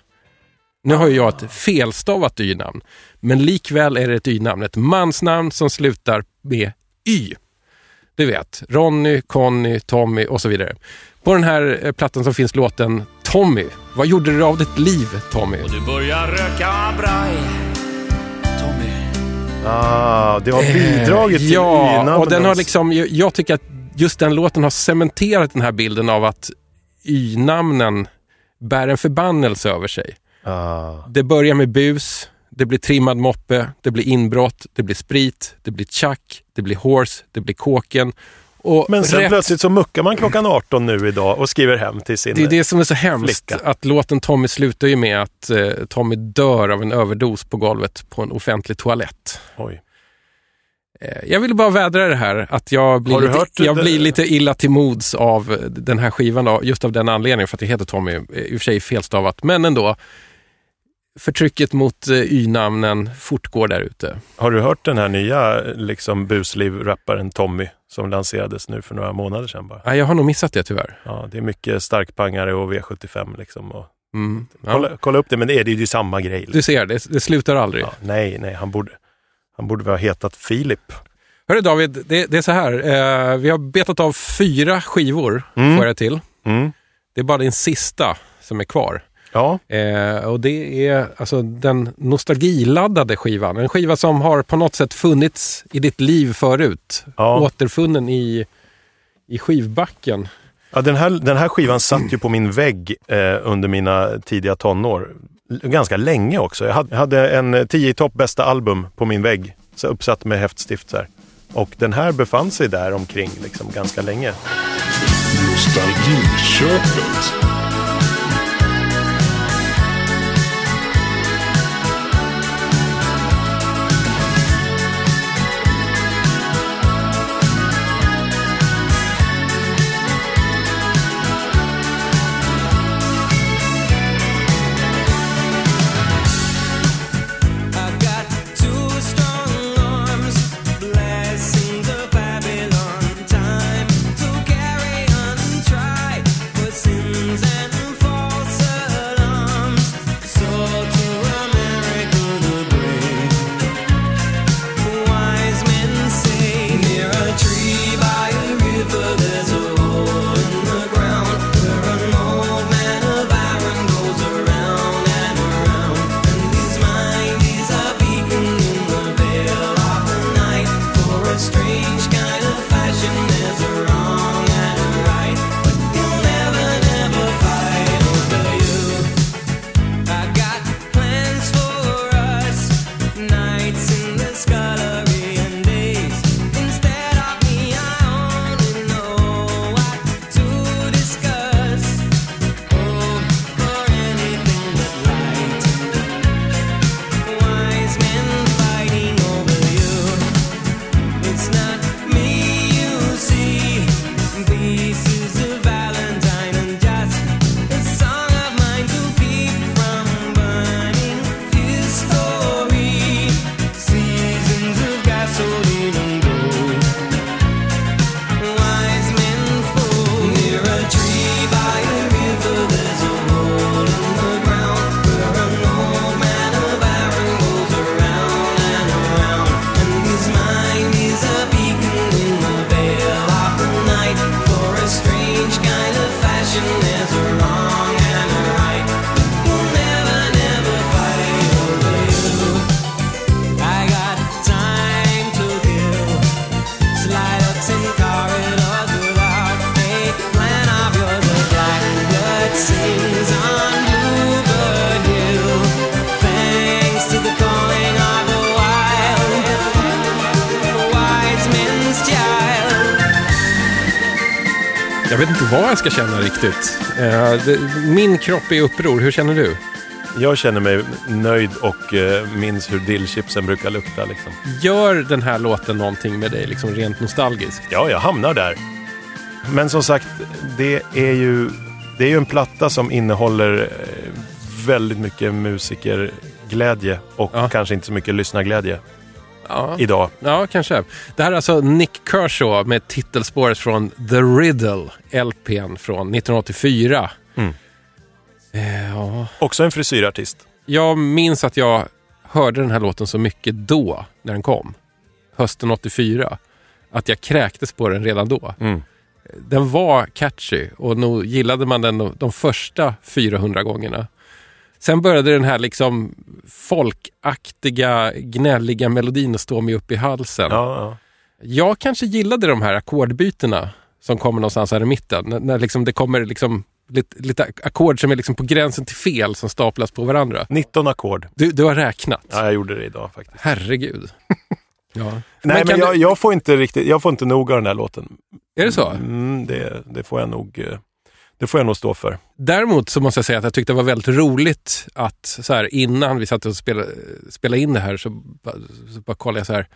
Nu har ju jag ett felstavat Y-namn, men likväl är det ett Y-namn. Ett mansnamn som slutar med Y. Du vet, Ronny, Conny, Tommy och så vidare. På den här eh, plattan så finns låten Tommy. Vad gjorde du av ditt liv, Tommy? Du börjar röka braj Tommy Ah, det har bidragit till Eh, Ja, Y-namnens- och den har liksom, jag- jag tycker att just den låten har cementerat den här bilden av att Y-namnen bär en förbannelse över sig. Ah. Det börjar med bus, det blir trimmad moppe, det blir inbrott, det blir sprit, det blir tjack, det blir horse, det blir kåken. Och Men sen rätt- plötsligt så muckar man klockan 18 nu idag och skriver hem till sin Det är det som är så hemskt, flicka. att låten Tommy slutar ju med att eh, Tommy dör av en överdos på golvet på en offentlig toalett. Oj. Eh, Jag vill bara vädra det här, att jag blir, lite, jag det- blir lite illa till mods av den här skivan, då, just av den anledningen, för att det heter Tommy, i och för sig felstavat, men ändå. Förtrycket mot eh, Y-namnen fortgår där ute. Har du hört den här nya liksom, busliv-rapparen Tommy som lanserades nu för några månader sedan bara? Nej, Jag har nog missat det tyvärr. Ja, det är mycket starkpangare och V75 liksom. Och, Mm. Ja. kolla, kolla upp det, men det är, det är ju samma grej. Du ser, det, det slutar aldrig. Ja, nej, nej, han borde, han borde ha hetat Filip. Hörru David, det, det är så här. Eh, vi har betat av fyra skivor, Mm. får jag till. Mm. Det är bara din sista som är kvar. Ja, Eh, och det är alltså den nostalgiladdade skivan. En skiva som har på något sätt funnits i ditt liv förut. Ja. Återfunnen i, i skivbacken. ja den, här, den här skivan satt ju på min vägg eh, under mina tidiga tonår. Ganska länge också. Jag hade, jag hade en eh, 10 i topp bästa album på min vägg, så uppsatt med häftstift. Så här. Och den här befann sig där omkring liksom, ganska länge. Nostalgiköpet. Vad jag ska känna riktigt. Eh, min kropp är i uppror. Hur känner du? Jag känner mig nöjd och eh, minns hur dillchipsen brukar lukta. Liksom. Gör den här låten någonting med dig, liksom rent nostalgiskt? Ja, jag hamnar där. Men som sagt, det är ju, det är ju en platta som innehåller eh, väldigt mycket musikerglädje och Ja. kanske inte så mycket lyssnarglädje. Ja. idag. Ja, kanske. Det här är alltså Nick Kershaw med titelspåret från The Riddle, LPn från 1984. Mm. Eh, ja. Också en frisyrartist. Jag minns att jag hörde den här låten så mycket då, när den kom. Hösten 84. Att jag kräktes på den redan då. Mm. Den var catchy och nog gillade man den de, de första 400 gångerna. Sen började den här liksom folkaktiga, gnälliga melodin att stå mig upp i halsen. Ja, ja. Jag kanske gillade de här ackordbytena som kommer någonstans här i mitten. När, när liksom det kommer liksom lite, lite ackord som är liksom på gränsen till fel som staplas på varandra. 19 ackord. Du, du har räknat? Ja, jag gjorde det idag faktiskt. Herregud. ja. Nej, men, kan jag, du- jag får inte riktigt, jag får inte nog av den här låten. Är det så? Mm, det, det får jag nog, eh, det får jag nog stå för. Däremot så måste jag säga att jag tyckte det var väldigt roligt att så här, innan vi satt och spelade, spelade in det här så, bara- så bara kollade jag så här,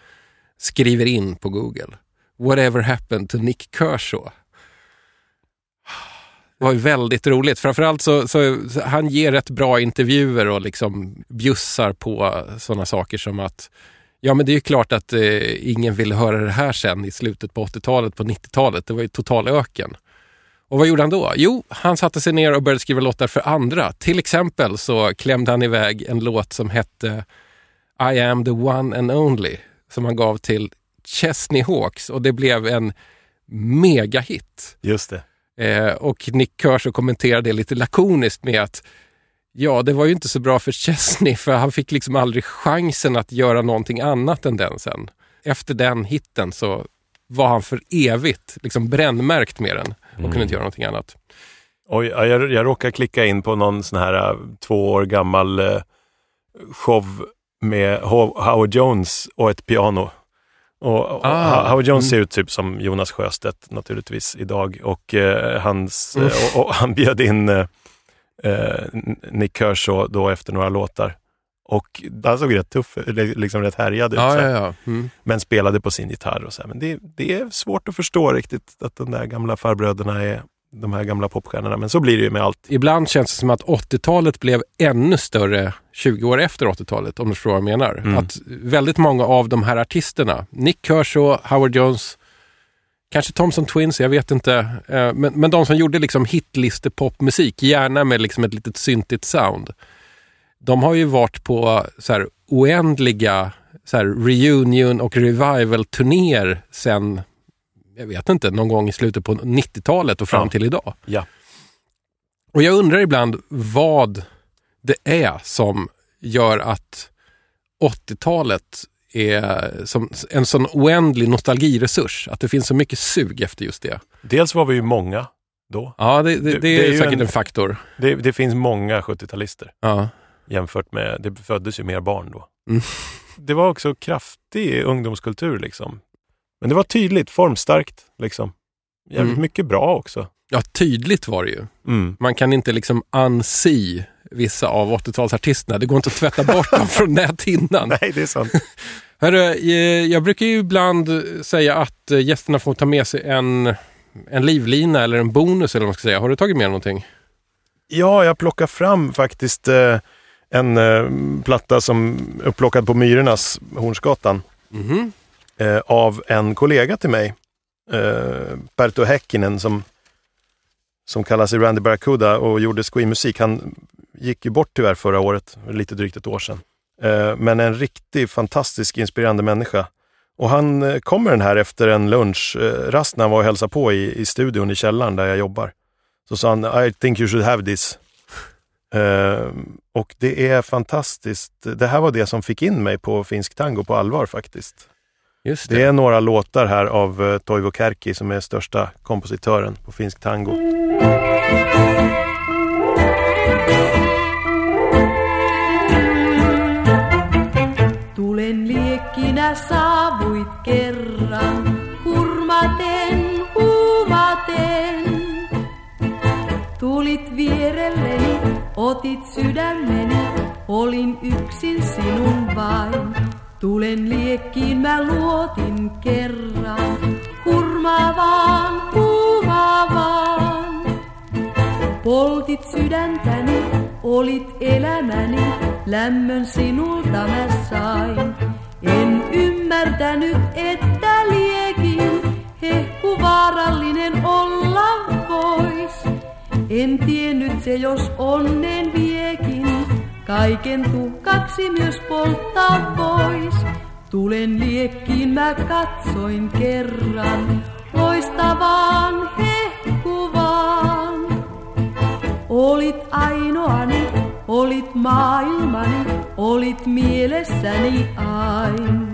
skriver in på Google. Whatever happened to Nick Kershaw? Det var ju väldigt roligt. Framförallt så, så, så han ger rätt bra intervjuer och liksom bjussar på sådana saker som att Ja men det är ju klart att eh, ingen ville höra det här sen i slutet på 80-talet, på 90-talet. Det var ju total öken. Och vad gjorde han då? Jo, han satte sig ner och började skriva låtar för andra. Till exempel så klämde han iväg en låt som hette I am the one and only som han gav till Chesney Hawks och det blev en megahit. Just det. Eh, och Nick Kershaw kommenterade det lite lakoniskt med att ja, det var ju inte så bra för Chesney för han fick liksom aldrig chansen att göra någonting annat än den sen. Efter den hitten så var han för evigt liksom brännmärkt med den och kunde inte göra någonting annat. Oj, ja, jag, jag råkar klicka in på någon sån här eh, två år gammal eh, show med Ho- Howard Jones och ett piano. Och, och Ah, Ho- Howard Jones mm. ser ut typ som Jonas Sjöstedt naturligtvis idag och, eh, hans, Mm. och, och han bjöd in eh, Nick Kershaw då efter några låtar. Och han såg rätt tuff, liksom rätt härjad ut. Ja, ja, ja. Mm. Men spelade på sin gitarr och så här. Men det, det är svårt att förstå riktigt att de där gamla farbröderna är de här gamla popstjärnorna. Men så blir det ju med allt. Ibland känns det som att 80-talet blev ännu större 20 år efter 80-talet, om du förstår vad jag menar. Mm. Att väldigt många av de här artisterna, Nick Kershaw, Howard Jones, kanske Thompson Twins, jag vet inte. Eh, Men, men de som gjorde liksom hitlistepopmusik, gärna med liksom ett litet syntigt sound. De har ju varit på så här oändliga så här reunion och revival-turnéer sen, jag vet inte, någon gång i slutet på 90-talet och fram Ja. till idag. Ja. Och jag undrar ibland vad det är som gör att 80-talet är som en sån oändlig nostalgiresurs. Att det finns så mycket sug efter just det. Dels var vi ju många då. Ja, det, det, Det- det, är, är ju säkert en, en- faktor. Det, det finns många 70-talister Ja. Jämfört med, det föddes ju mer barn då. Mm. Det var också kraftig ungdomskultur liksom. Men det var tydligt, formstarkt liksom. Jävligt Mm. mycket bra också. ja, tydligt var det ju. Mm. Man kan inte liksom unsee vissa av 80-talsartisterna. Det går inte att tvätta bort dem från näthinnan. Nej, det är sant. Hörru, eh, jag brukar ju ibland säga att eh, gästerna får ta med sig en, en livlina eller en bonus eller vad man ska säga. Har du tagit med någonting? Ja, jag plockar fram faktiskt eh, en eh, platta som upplockad på Myrornas, Hornsgatan, Mhm. eh, av en kollega till mig, eh, Perto Häkkinen, som, som kallar sig Randy Barracuda och gjorde Squee-musik. Han gick ju bort tyvärr förra året, lite drygt ett år sedan. Eh, men en riktig fantastisk inspirerande människa. Och han eh, kom med den här efter en lunchrast när han var och hälsade på i, i studion i källaren där jag jobbar. Så sa han, I think you should have this. Eh, och det är fantastiskt. Det här var det som fick in mig på finsk tango på allvar faktiskt. Just det. Det är några låtar här av uh, Toivo Kärki som är största kompositören på finsk tango. Tulen liekkinä saavuit kerran, hurmaten, huumaten. Tulit vierelleni, otit sydämeni, olin yksin sinun vain. Tulen liekkiin mä luotin kerran, hurmaavaan, huumaavaan. Poltit sydäntäni, olit elämäni, lämmön sinulta mä sain. En ymmärtänyt, että liekin En tiennyt se, jos onnen viekin, kaiken tuhkaksi myös polttaa vois. Tulen liekkiin mä katsoin kerran, loistavaan hehkuvaan. Olit ainoani, olit maailmani, olit mielessäni aina.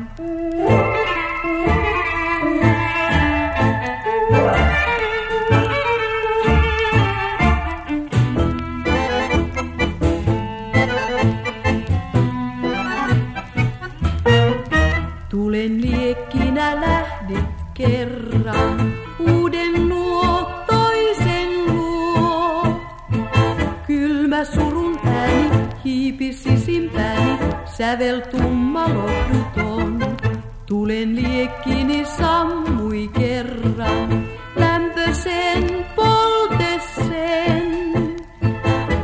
Kerran, uuden luo toisen luo. Kylmä surun ääni hiipi sisimpääni, sävel tumma lohduton. Tulen liekkini sammui kerran, lämpösen poltesen.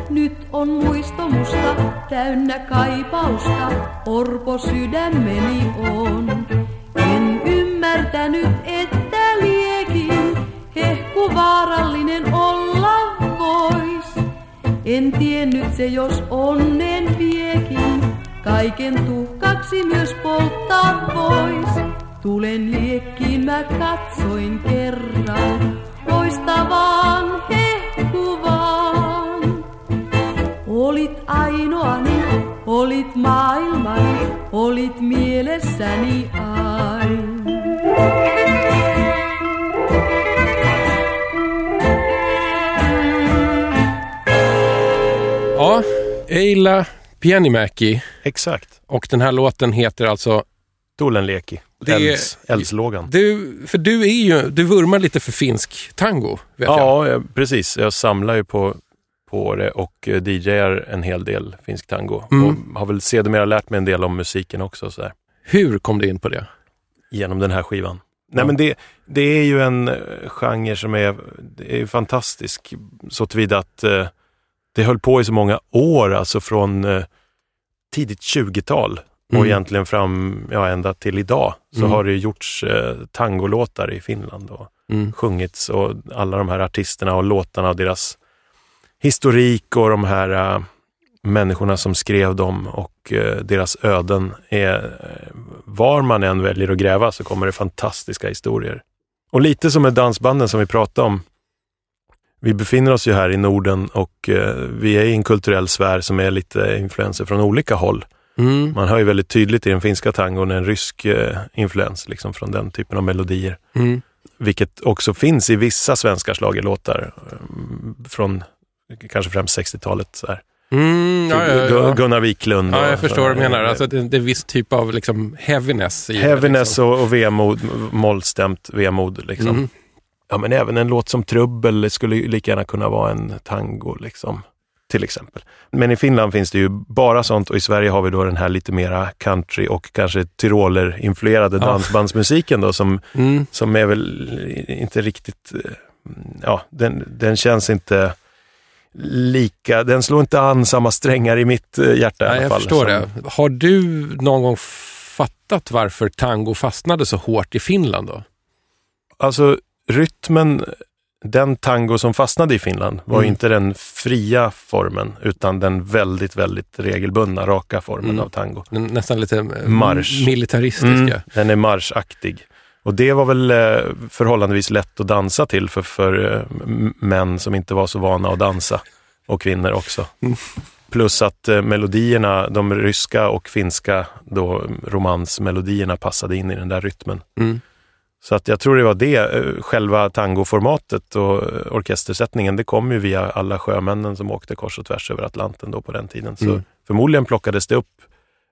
Nyt on muisto musta, täynnä kaipausta, orpo sydämeni on. En ymmärtänyt, hehku vaarallinen olla vois. En tiennyt se, jos onnen viekin, kaiken tuhkaksi myös polttaa vois. Tulen liekkiin mä katsoin kerran, loistavaan hehkuvaan. Olit ainoani, olit maailmani, olit mielessäni aina. Ja, Eila Pienimäki. Exakt. Och den här låten heter alltså... Tulenleki. Eldslågan. Du, för du är ju, du vurmar lite för finsk tango, vet jag. Ja, precis. Jag samlar ju på, på det och eh, DJar en hel del finsk tango. Mm. Och har väl sedermera lärt mig en del om musiken också. Så där, Hur kom du in på det? genom den här skivan. Nej, men det, det är ju en eh, genre som är, det är fantastisk så tillvida att eh, det höll på i så många år, alltså från eh, tidigt 20-tal och Mm. egentligen fram, ja ända till idag, så Mm. har det gjorts eh, tangolåtar i Finland och Mm. sjungits och alla de här artisterna och låtarna och deras historik och de här eh, människorna som skrev dem och eh, deras öden är, eh, var man än väljer att gräva så kommer det fantastiska historier. Och lite som med dansbanden som vi pratade om. Vi befinner oss ju här i Norden och eh, vi är i en kulturell sfär som är lite influenser från olika håll. Mm. Man hör ju väldigt tydligt i den finska tangon en rysk eh, influens liksom från den typen av melodier. Mm. Vilket också finns i vissa svenska schlagerlåtar eh, från kanske främst 60-talet. Så här. Mm, ja, ja, Gu- ja. Gunnar Wiklund. ja, jag förstår vad du menar. Alltså, det, det är viss typ av liksom, heaviness. I det, Heaviness liksom. och, och vemod, mollstämt vemod. Liksom. Mm. Ja, men även en låt som Trubbel skulle lika gärna kunna vara en tango. Liksom. Till exempel. Men i Finland finns det ju bara sånt och i Sverige har vi då den här lite mera country och kanske tyroler-influerade Ja. dansbandsmusiken då som, Mm. som är väl inte riktigt, ja, den, den känns inte lika, den slår inte an samma strängar i mitt eh, hjärta i Nej, alla jag fall. förstår som- det. Har du någon gång fattat varför tango fastnade så hårt i Finland då? Alltså rytmen, den tango som fastnade i Finland var Mm. inte den fria formen utan den väldigt, väldigt regelbundna, raka formen Mm. av tango. Den Nästan lite eh, Marsch. militaristiska. Mm, den är marschaktig. Och det var väl eh, förhållandevis lätt att dansa till för, för eh, män som inte var så vana att dansa. Och kvinnor också. Mm. Plus att melodierna, de ryska och finska då, romansmelodierna passade in i den där rytmen. Mm. Så att jag tror det var det, eh, själva tangoformatet och eh, orkestersättningen, det kom ju via alla sjömännen som åkte kors och tvärs över Atlanten då på den tiden. Så Mm. förmodligen plockades det upp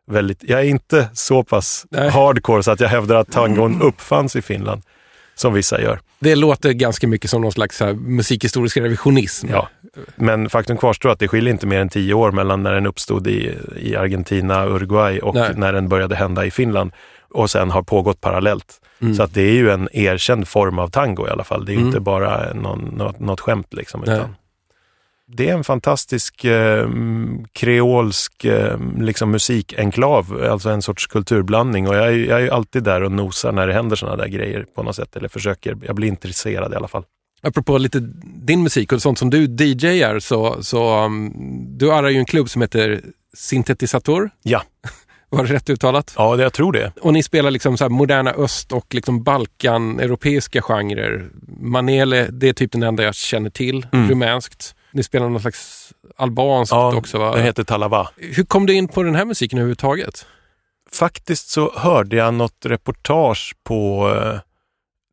väldigt, jag är inte så pass Nej. hardcore så att jag hävdar att tangon uppfanns i Finland, som vissa gör. Det låter ganska mycket som någon slags här, musikhistorisk revisionism. Ja. Men faktum kvarstår att det skiljer inte mer än tio år mellan när den uppstod i, i Argentina, Uruguay och Nej. när den började hända i Finland och sen har pågått parallellt. Mm. Så att det är ju en erkänd form av tango i alla fall. Det är Mm. inte bara någon, något, något skämt. Liksom, utan, det är en fantastisk eh, kreolsk eh, liksom musikenklav, alltså en sorts kulturblandning. Och jag är, jag är alltid där och nosar när det händer sådana där grejer på något sätt. Eller försöker, jag blir intresserad i alla fall. Apropå lite din musik och sånt som du DJar så, så um, du arrar ju en klubb som heter Syntetisator. Ja. Var det rätt uttalat? Ja, det, jag tror det. Och ni spelar liksom så moderna öst och liksom Balkan-europeiska genrer. Manele, det är typ den enda jag känner till, Mm. rumänskt. Ni spelar någon slags albanskt Ja, också va? det heter Talava. Hur kom du in på den här musiken överhuvudtaget? Faktiskt så hörde jag något reportage på eh,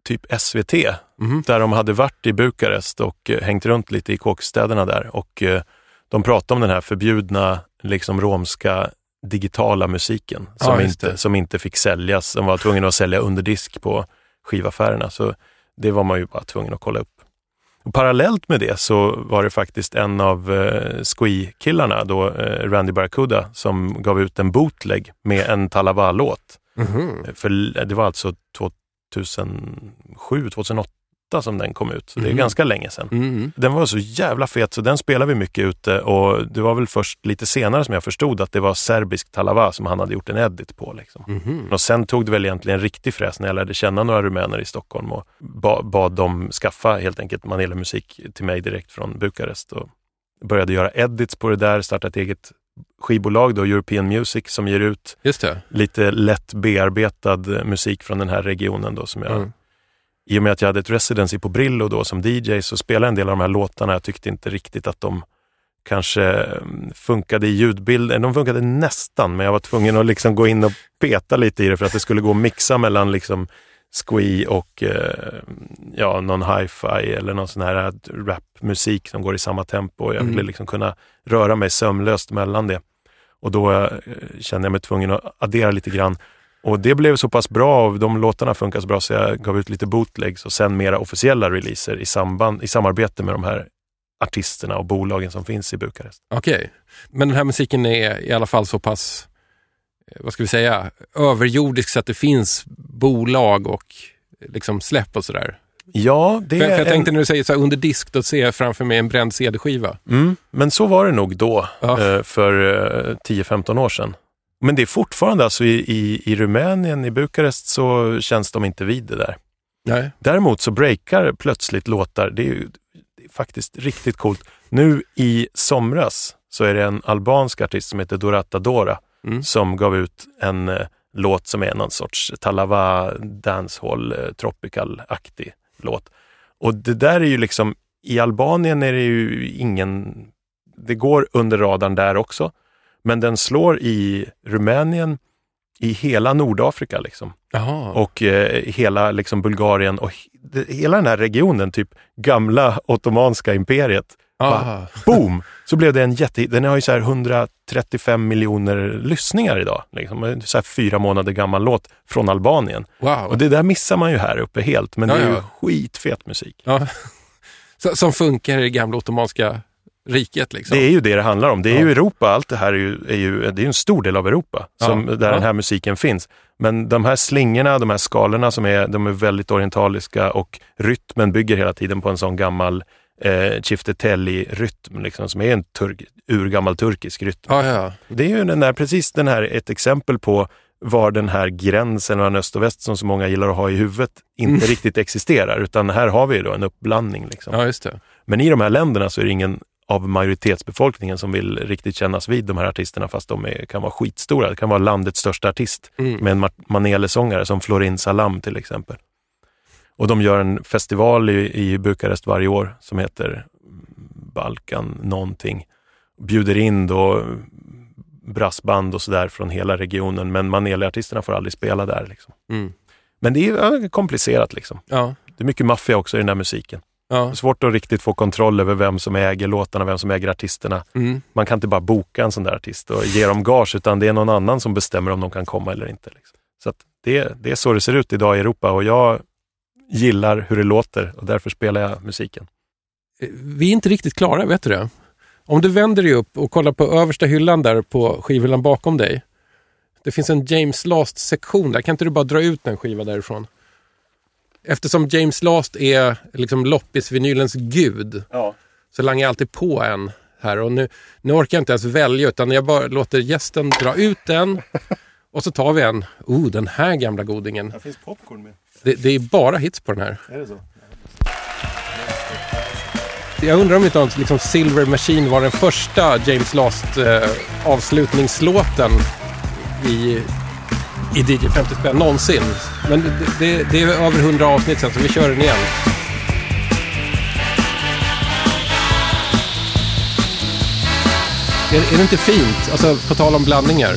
typ SVT Mhm. där de hade varit i Bukarest och eh, hängt runt lite i kåkstäderna där och eh, de pratade om den här förbjudna liksom romska digitala musiken Ja, som, just inte, som inte fick säljas. som var tvungen att sälja under disk på skivaffärerna. Så det var man ju bara tvungen att kolla upp. Och parallellt med det så var det faktiskt en av eh, Squee-killarna, då, eh, Randy Barracuda, som gav ut en bootleg med en Talava-låt. Mhm. För det var alltså 2007, 2008 som den kom ut, så det är Mhm. ganska länge sedan. Mm. Den var så jävla fet så den spelade vi mycket ute och det var väl först lite senare som jag förstod att det var serbisk talava som han hade gjort en edit på. Liksom. Mhm. Och sen tog det väl egentligen en riktig fräs när jag lärde känna några rumäner i Stockholm och ba, bad dem skaffa helt enkelt Manele-musik till mig direkt från Bukarest. Och började göra edits på det där, startade ett eget skivbolag då, European Music, som ger ut lite lätt bearbetad musik från den här regionen då som jag Mm. I och med att jag hade ett residency på Brillo då som DJ så spelade jag en del av de här låtarna. Jag tyckte inte riktigt att de kanske mm, funkade i ljudbilden. De funkade nästan, men jag var tvungen att liksom gå in och peta lite i det för att det skulle gå att mixa mellan liksom squee och eh, ja, någon hi-fi eller någon sån här rapmusik som går i samma tempo. Jag ville Mm. liksom kunna röra mig sömlöst mellan det. Och då eh, kände jag mig tvungen att addera lite grann. Och det blev så pass bra, och de låtarna funkar så bra så jag gav ut lite bootlegs och sen mera officiella releaser i, samband, i samarbete med de här artisterna och bolagen som finns i Bukarest. Okej, men den här musiken är i alla fall så pass, eh, vad ska vi säga, överjordisk så att det finns bolag och liksom släpp och sådär. Ja, det För, för jag en- tänkte när du säger så här, under disk, då ser jag framför mig en bränd CD-skiva. Mm, men så var det nog då, Ja. eh, för eh, 10-15 år sedan. Men det är fortfarande, alltså i, i, i Rumänien, i Bukarest, så känns de inte vid det där. Nej. Däremot så breakar plötsligt låtar, det är ju det är faktiskt riktigt coolt. Nu i somras så är det en albansk artist som heter Dorata Dora Mm. som gav ut en eh, låt som är någon sorts Talava dancehall, eh, tropical-aktig låt. Och det där är ju liksom, i Albanien är det ju ingen, det går under radarn där också, men den slår i Rumänien, i hela Nordafrika liksom Jaha. och eh, hela liksom Bulgarien och he- hela den här regionen, typ gamla ottomanska imperiet. Bara, boom! Så blev det en jätte... Den har ju så här 135 miljoner lyssningar idag. Liksom. Så här fyra månader gammal låt från Albanien. Wow. Och det där missar man ju här uppe helt, men Ja, det är ju ja. skitfet musik. Ja. Som funkar i det gamla ottomanska riket liksom. Det är ju det det handlar om. Det är Ja. ju Europa, allt det här är ju, är ju, det är en stor del av Europa som, Ja. där Ja. den här musiken finns. Men de här slingorna, de här skalorna som är, de är väldigt orientaliska och rytmen bygger hela tiden på en sån gammal eh, Ciftetelli-rytm, liksom, som är en turk, urgammal turkisk rytm. Det är ju den där, precis den här, ett exempel på var den här gränsen mellan öst och väst som så många gillar att ha i huvudet inte Mm. riktigt existerar, utan här har vi då en uppblandning. Liksom. ja. Men i de här länderna så är det ingen av majoritetsbefolkningen som vill riktigt kännas vid de här artisterna fast de är, kan vara skitstora. Det kan vara landets största artist Mm. med en Ma- Manele-sångare som Florin Salam till exempel. Och de gör en festival i, i Bukarest varje år som heter Balkan någonting. Bjuder in då brassband och sådär från hela regionen men Manele-artisterna får aldrig spela där. Liksom. Mm. Men det är komplicerat liksom. Ja, Det är mycket maffia också i den där musiken. Det ja. är svårt att riktigt få kontroll över vem som äger låtarna, vem som äger artisterna. Mm. Man kan inte bara boka en sån där artist och ge dem gage, utan det är någon annan som bestämmer om de kan komma eller inte. Liksom. Så det, det är så det ser ut idag i Europa och jag gillar hur det låter och därför spelar jag musiken. Vi är inte riktigt klara, vet du det? Om du vänder dig upp och kollar på översta hyllan där på skivhyllan bakom dig. Det finns en James Last-sektion där. Kan inte du bara dra ut en skiva därifrån? Eftersom James Last är liksom loppisvinylens gud Ja. så langar jag alltid på en här. Och nu, nu orkar jag inte ens välja utan jag bara låter gästen dra ut den. Och så tar vi en. Oh, den här gamla godingen. Det finns popcorn med. Det, det är bara hits på den här. Är det så? Jag undrar om inte liksom Silver Machine var den första James Last eh, avslutningslåten i, i DJ 50 spänn någonsin. Men det, det, det är över 100 avsnitt sen så vi kör den igen. Är, är det inte fint? Alltså på tal om blandningar.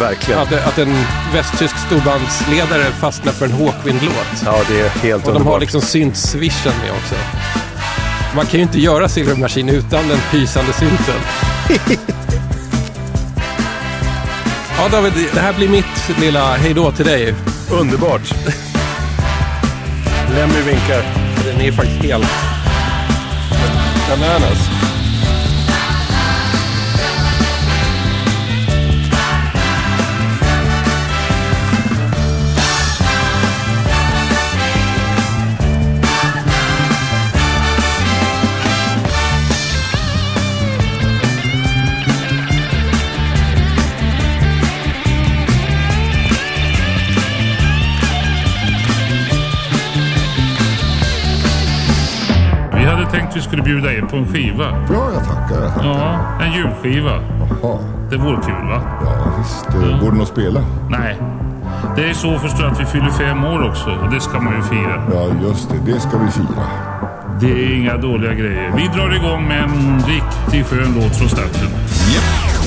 Verkligen. Att, att en västtysk storbandsledare fastnar för en Hawkwind-låt. Ja, det är helt Och de har underbart. liksom synt-swishen med också. Man kan ju inte göra Silver Machine utan den pysande synten. ja David, det här blir mitt lilla hejdå till dig. Underbart. Lemmy vinkar. Den är faktiskt helt bananas. Vi skulle bjuda in på en skiva. Ja, jag tackar. Ja, en julskiva. Jaha. Det vore kul va? Ja, visst. Eh, Går den att spela? Nej. Det är så förstår jag att vi fyller fem år också och det ska man ju fira. Ja, just det. Det ska vi fira. Det är inga dåliga grejer. Vi drar igång med en riktigt skön låt från starten. Japp.